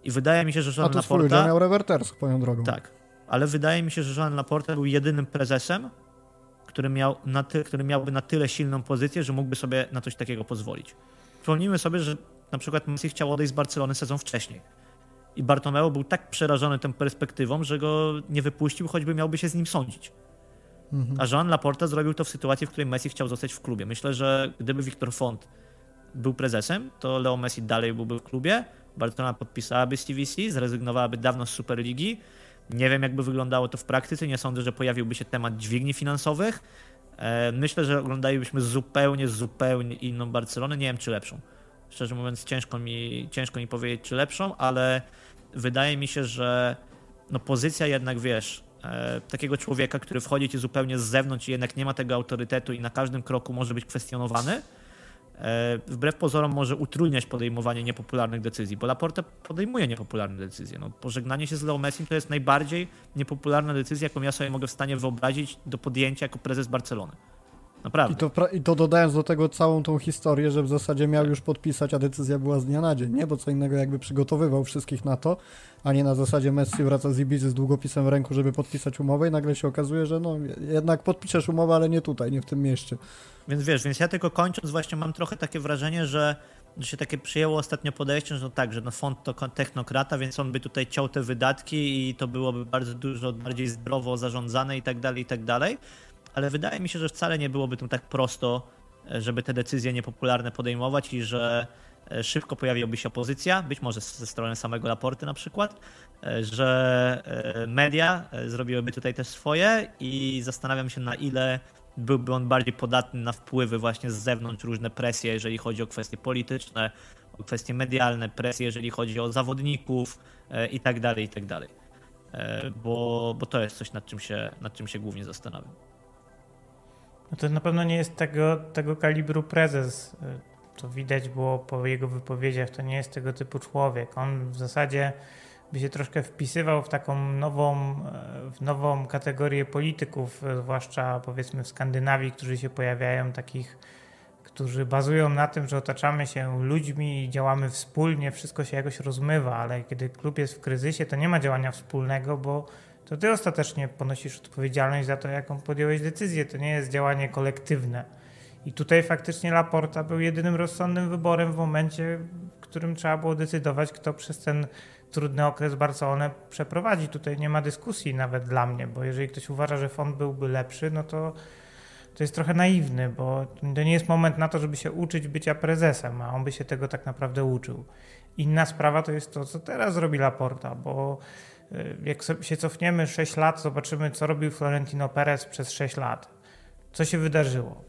I wydaje mi się, że Joan A to Laporta... miał rewerters swoją drogą. Tak, ale wydaje mi się, że Joan Laporta był jedynym prezesem, który, miał na ty, który miałby na tyle silną pozycję, że mógłby sobie na coś takiego pozwolić. Przypomnijmy sobie, że na przykład Messi chciał odejść z Barcelony sezon wcześniej. I Bartomeu był tak przerażony tą perspektywą, że go nie wypuścił, choćby miałby się z nim sądzić. Mhm. A Jean Laporta zrobił to w sytuacji, w której Messi chciał zostać w klubie. Myślę, że gdyby Victor Font był prezesem, to Leo Messi dalej byłby w klubie, Barcelona podpisałaby z TVC, zrezygnowałaby dawno z Superligi. Nie wiem, jakby wyglądało to w praktyce. Nie sądzę, że pojawiłby się temat dźwigni finansowych. E, myślę, że oglądalibyśmy zupełnie, zupełnie inną Barcelonę. Nie wiem, czy lepszą. Szczerze mówiąc, ciężko mi, ciężko mi powiedzieć, czy lepszą, ale wydaje mi się, że no pozycja jednak, wiesz, takiego człowieka, który wchodzi ci zupełnie z zewnątrz i jednak nie ma tego autorytetu i na każdym kroku może być kwestionowany, E, wbrew pozorom może utrudniać podejmowanie niepopularnych decyzji, bo Laporte podejmuje niepopularne decyzje. No, pożegnanie się z Leo Messi to jest najbardziej niepopularna decyzja, jaką ja sobie mogę w stanie wyobrazić do podjęcia jako prezes Barcelony. Naprawdę. I to, I to dodając do tego całą tą historię, że w zasadzie miał już podpisać, a decyzja była z dnia na dzień, nie? Bo co innego jakby przygotowywał wszystkich na to, a nie na zasadzie Messi wraca z Ibizy z długopisem w ręku, żeby podpisać umowę i nagle się okazuje, że no jednak podpiszesz umowę, ale nie tutaj, nie w tym mieście. Więc wiesz, więc ja tylko kończąc właśnie mam trochę takie wrażenie, że, że się takie przyjęło ostatnio podejście, że no tak, że no fond to technokrata, więc on by tutaj ciął te wydatki i to byłoby bardzo dużo bardziej zdrowo zarządzane i tak dalej, i tak dalej. Ale wydaje mi się, że wcale nie byłoby tym tak prosto, żeby te decyzje niepopularne podejmować i że e, szybko pojawiłaby się opozycja, być może ze strony samego Laporty na przykład, e, że e, media zrobiłyby tutaj też swoje i zastanawiam się na ile byłby on bardziej podatny na wpływy właśnie z zewnątrz, różne presje, jeżeli chodzi o kwestie polityczne, o kwestie medialne, presje, jeżeli chodzi o zawodników e, i tak dalej, i tak dalej. E, bo, bo to jest coś, nad czym się, nad czym się głównie zastanawiam. No to na pewno nie jest tego, tego kalibru prezes. To widać było po jego wypowiedziach. To nie jest tego typu człowiek. On w zasadzie by się troszkę wpisywał w taką nową, e, w nową kategorię polityków, e, zwłaszcza powiedzmy w Skandynawii, którzy się pojawiają, takich, którzy bazują na tym, że otaczamy się ludźmi i działamy wspólnie, wszystko się jakoś rozmywa, ale kiedy klub jest w kryzysie, to nie ma działania wspólnego, bo to ty ostatecznie ponosisz odpowiedzialność za to, jaką podjąłeś decyzję. To nie jest działanie kolektywne. I tutaj faktycznie Laporta był jedynym rozsądnym wyborem w momencie, w którym trzeba było decydować, kto przez ten trudny okres Barcelonę przeprowadzi. Tutaj nie ma dyskusji nawet dla mnie, bo jeżeli ktoś uważa, że fond byłby lepszy, no to to jest trochę naiwny, bo to nie jest moment na to, żeby się uczyć bycia prezesem, a on by się tego tak naprawdę uczył. Inna sprawa to jest to, co teraz robi Laporta, bo jak się cofniemy 6 lat, zobaczymy, co robił Florentino Perez przez 6 lat. Co się wydarzyło?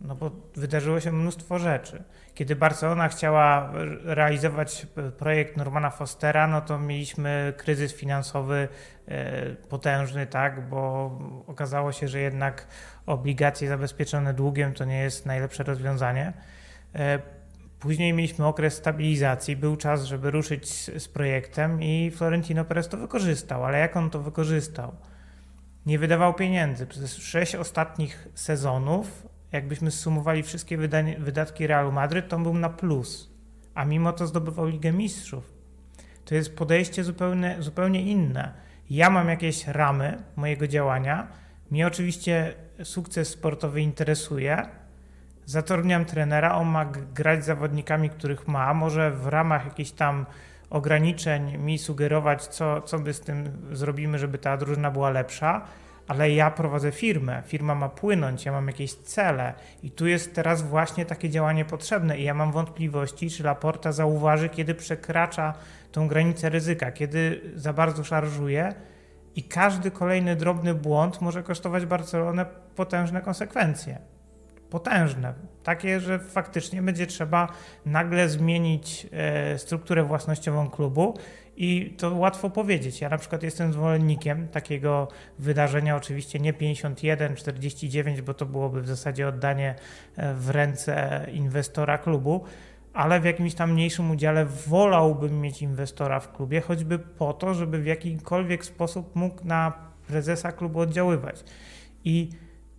No bo wydarzyło się mnóstwo rzeczy. Kiedy Barcelona chciała realizować projekt Normana Fostera, no to mieliśmy kryzys finansowy e, potężny, tak, bo okazało się, że jednak obligacje zabezpieczone długiem to nie jest najlepsze rozwiązanie. Później mieliśmy okres stabilizacji, był czas, żeby ruszyć z, z projektem i Florentino Perez to wykorzystał, ale jak on to wykorzystał? Nie wydawał pieniędzy. Przez sześć ostatnich sezonów jakbyśmy zsumowali wszystkie wydatki Realu Madryt, to on był na plus, a mimo to zdobywał Ligę Mistrzów. To jest podejście zupełnie, zupełnie inne. Ja mam jakieś ramy mojego działania. Mnie oczywiście sukces sportowy interesuje. Zatrudniam trenera, on ma grać z zawodnikami, których ma. Może w ramach jakichś tam ograniczeń mi sugerować, co, co by z tym zrobimy, żeby ta drużyna była lepsza ale ja prowadzę firmę, firma ma płynąć, ja mam jakieś cele i tu jest teraz właśnie takie działanie potrzebne i ja mam wątpliwości, czy Laporta zauważy, kiedy przekracza tą granicę ryzyka, kiedy za bardzo szarżuje i każdy kolejny drobny błąd może kosztować Barcelonę potężne konsekwencje. Potężne. Takie, że faktycznie będzie trzeba nagle zmienić e, strukturę własnościową klubu i to łatwo powiedzieć. Ja na przykład jestem zwolennikiem takiego wydarzenia, oczywiście nie 51-49, bo to byłoby w zasadzie oddanie e, w ręce inwestora klubu, ale w jakimś tam mniejszym udziale wolałbym mieć inwestora w klubie, choćby po to, żeby w jakikolwiek sposób mógł na prezesa klubu oddziaływać. I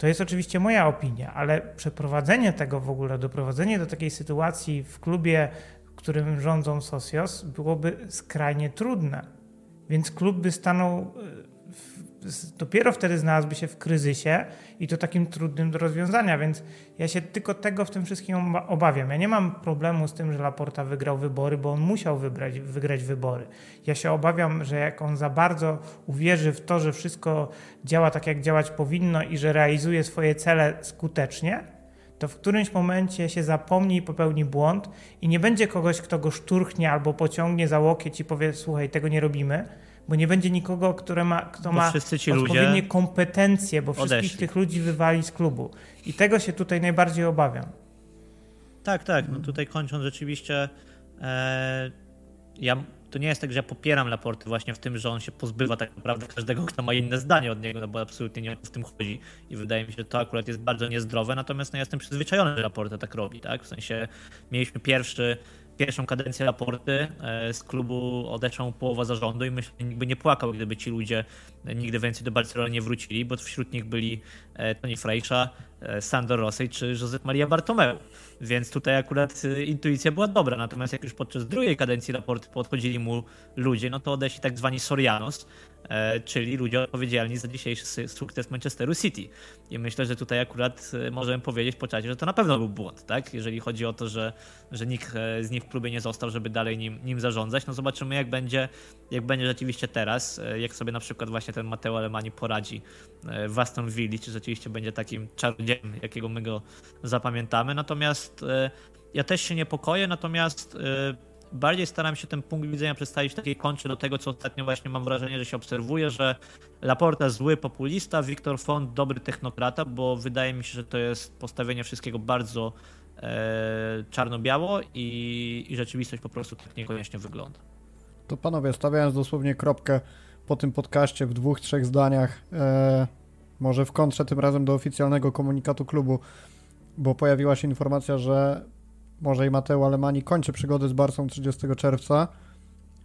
to jest oczywiście moja opinia, ale przeprowadzenie tego w ogóle, doprowadzenie do takiej sytuacji w klubie, w którym rządzą Socios, byłoby skrajnie trudne. Więc klub by stanął dopiero wtedy znalazłby się w kryzysie i to takim trudnym do rozwiązania, więc ja się tylko tego w tym wszystkim obawiam. Ja nie mam problemu z tym, że Laporta wygrał wybory, bo on musiał wybrać, wygrać wybory. Ja się obawiam, że jak on za bardzo uwierzy w to, że wszystko działa tak, jak działać powinno i że realizuje swoje cele skutecznie, to w którymś momencie się zapomni i popełni błąd i nie będzie kogoś, kto go szturchnie albo pociągnie za łokieć i powie, słuchaj, tego nie robimy, bo nie będzie nikogo, który ma, kto ma odpowiednie kompetencje, bo wszystkich odeszli. tych ludzi wywali z klubu. I tego się tutaj najbardziej obawiam. Tak, tak. No tutaj kończąc rzeczywiście, e, ja to nie jest tak, że ja popieram Laporty właśnie w tym, że on się pozbywa tak naprawdę każdego, kto ma inne zdanie od niego, no bo absolutnie nie o w tym chodzi i wydaje mi się, że to akurat jest bardzo niezdrowe, natomiast no, ja jestem przyzwyczajony, że Laporta tak robi, tak? W sensie mieliśmy pierwszy pierwszą kadencję raporty e, z klubu odeszła połowa zarządu i myślę, że nikt by nie płakał, gdyby ci ludzie nigdy więcej do Barcelony nie wrócili, bo wśród nich byli e, Toni Frejsza, Sandor Rossi czy Josep Maria Bartomeu. Więc tutaj akurat intuicja była dobra. Natomiast jak już podczas drugiej kadencji raportu podchodzili mu ludzie, no to odeszli tak zwani Sorianos, E, czyli ludzie odpowiedzialni za dzisiejszy sukces Manchesteru City. I myślę, że tutaj akurat e, możemy powiedzieć po czasie, że to na pewno był błąd, tak? Jeżeli chodzi o to, że, że nikt e, z nich w klubie nie został, żeby dalej nim, nim zarządzać. No zobaczymy, jak będzie, jak będzie rzeczywiście teraz, jak sobie na przykład właśnie ten Mateo Alemani poradzi w Aston Villa, czy rzeczywiście będzie takim czarodziejem, jakiego my go zapamiętamy. Natomiast ja też się niepokoję, natomiast bardziej staram się ten punkt widzenia przedstawić w takiej kontrze do tego, co ostatnio właśnie mam wrażenie, że się obserwuje, że Laporta zły populista, Wiktor Font dobry technokrata, bo wydaje mi się, że to jest postawienie wszystkiego bardzo e, czarno-biało i, i rzeczywistość po prostu tak niekoniecznie wygląda. To panowie, stawiając dosłownie kropkę po tym podcaście w dwóch, trzech zdaniach, e, może w kontrze tym razem do oficjalnego komunikatu klubu, bo pojawiła się informacja, że może i Mateo Alemani kończy przygodę z Barsą 30 czerwca,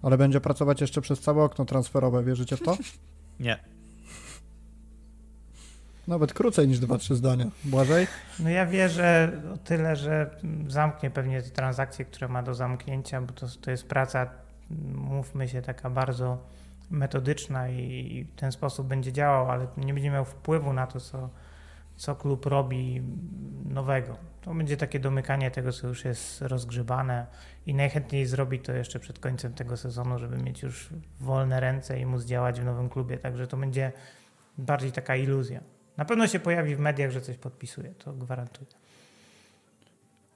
ale będzie pracować jeszcze przez całe okno transferowe. Wierzycie w to? Nie. Nawet krócej niż 2-3 zdania. Błażej? No ja wierzę o tyle, że zamknie pewnie te transakcje, które ma do zamknięcia, bo to, to jest praca, mówmy się, taka bardzo metodyczna i w ten sposób będzie działał, ale nie będzie miał wpływu na to, co, co klub robi nowego. To będzie takie domykanie tego, co już jest rozgrzebane i najchętniej zrobi to jeszcze przed końcem tego sezonu, żeby mieć już wolne ręce i móc działać w nowym klubie. Także to będzie bardziej taka iluzja. Na pewno się pojawi w mediach, że coś podpisuje, to gwarantuję.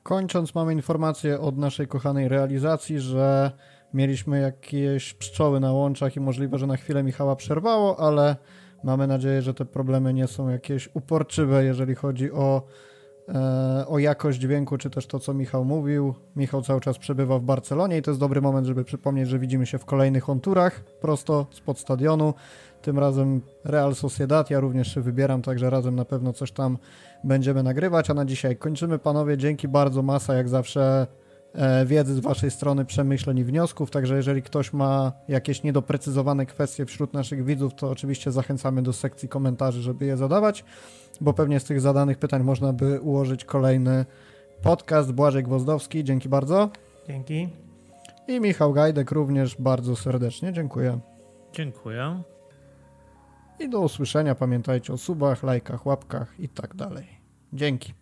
Kończąc, mamy informację od naszej kochanej realizacji, że mieliśmy jakieś pszczoły na łączach i możliwe, że na chwilę Michała przerwało, ale mamy nadzieję, że te problemy nie są jakieś uporczywe, jeżeli chodzi o E, o jakość dźwięku, czy też to, co Michał mówił. Michał cały czas przebywa w Barcelonie i to jest dobry moment, żeby przypomnieć, że widzimy się w kolejnych konturach prosto spod stadionu. Tym razem Real Sociedad, ja również się wybieram, także razem na pewno coś tam będziemy nagrywać, a na dzisiaj kończymy panowie. Dzięki bardzo, masa jak zawsze wiedzy z waszej strony, przemyśleń i wniosków, także jeżeli ktoś ma jakieś niedoprecyzowane kwestie wśród naszych widzów, to oczywiście zachęcamy do sekcji komentarzy, żeby je zadawać bo pewnie z tych zadanych pytań można by ułożyć kolejny podcast. Błażej Gwozdowski, dzięki bardzo. Dzięki. I Michał Gajdek również bardzo serdecznie dziękuję. Dziękuję. I do usłyszenia. Pamiętajcie o subach, lajkach, łapkach i tak dalej. Dzięki.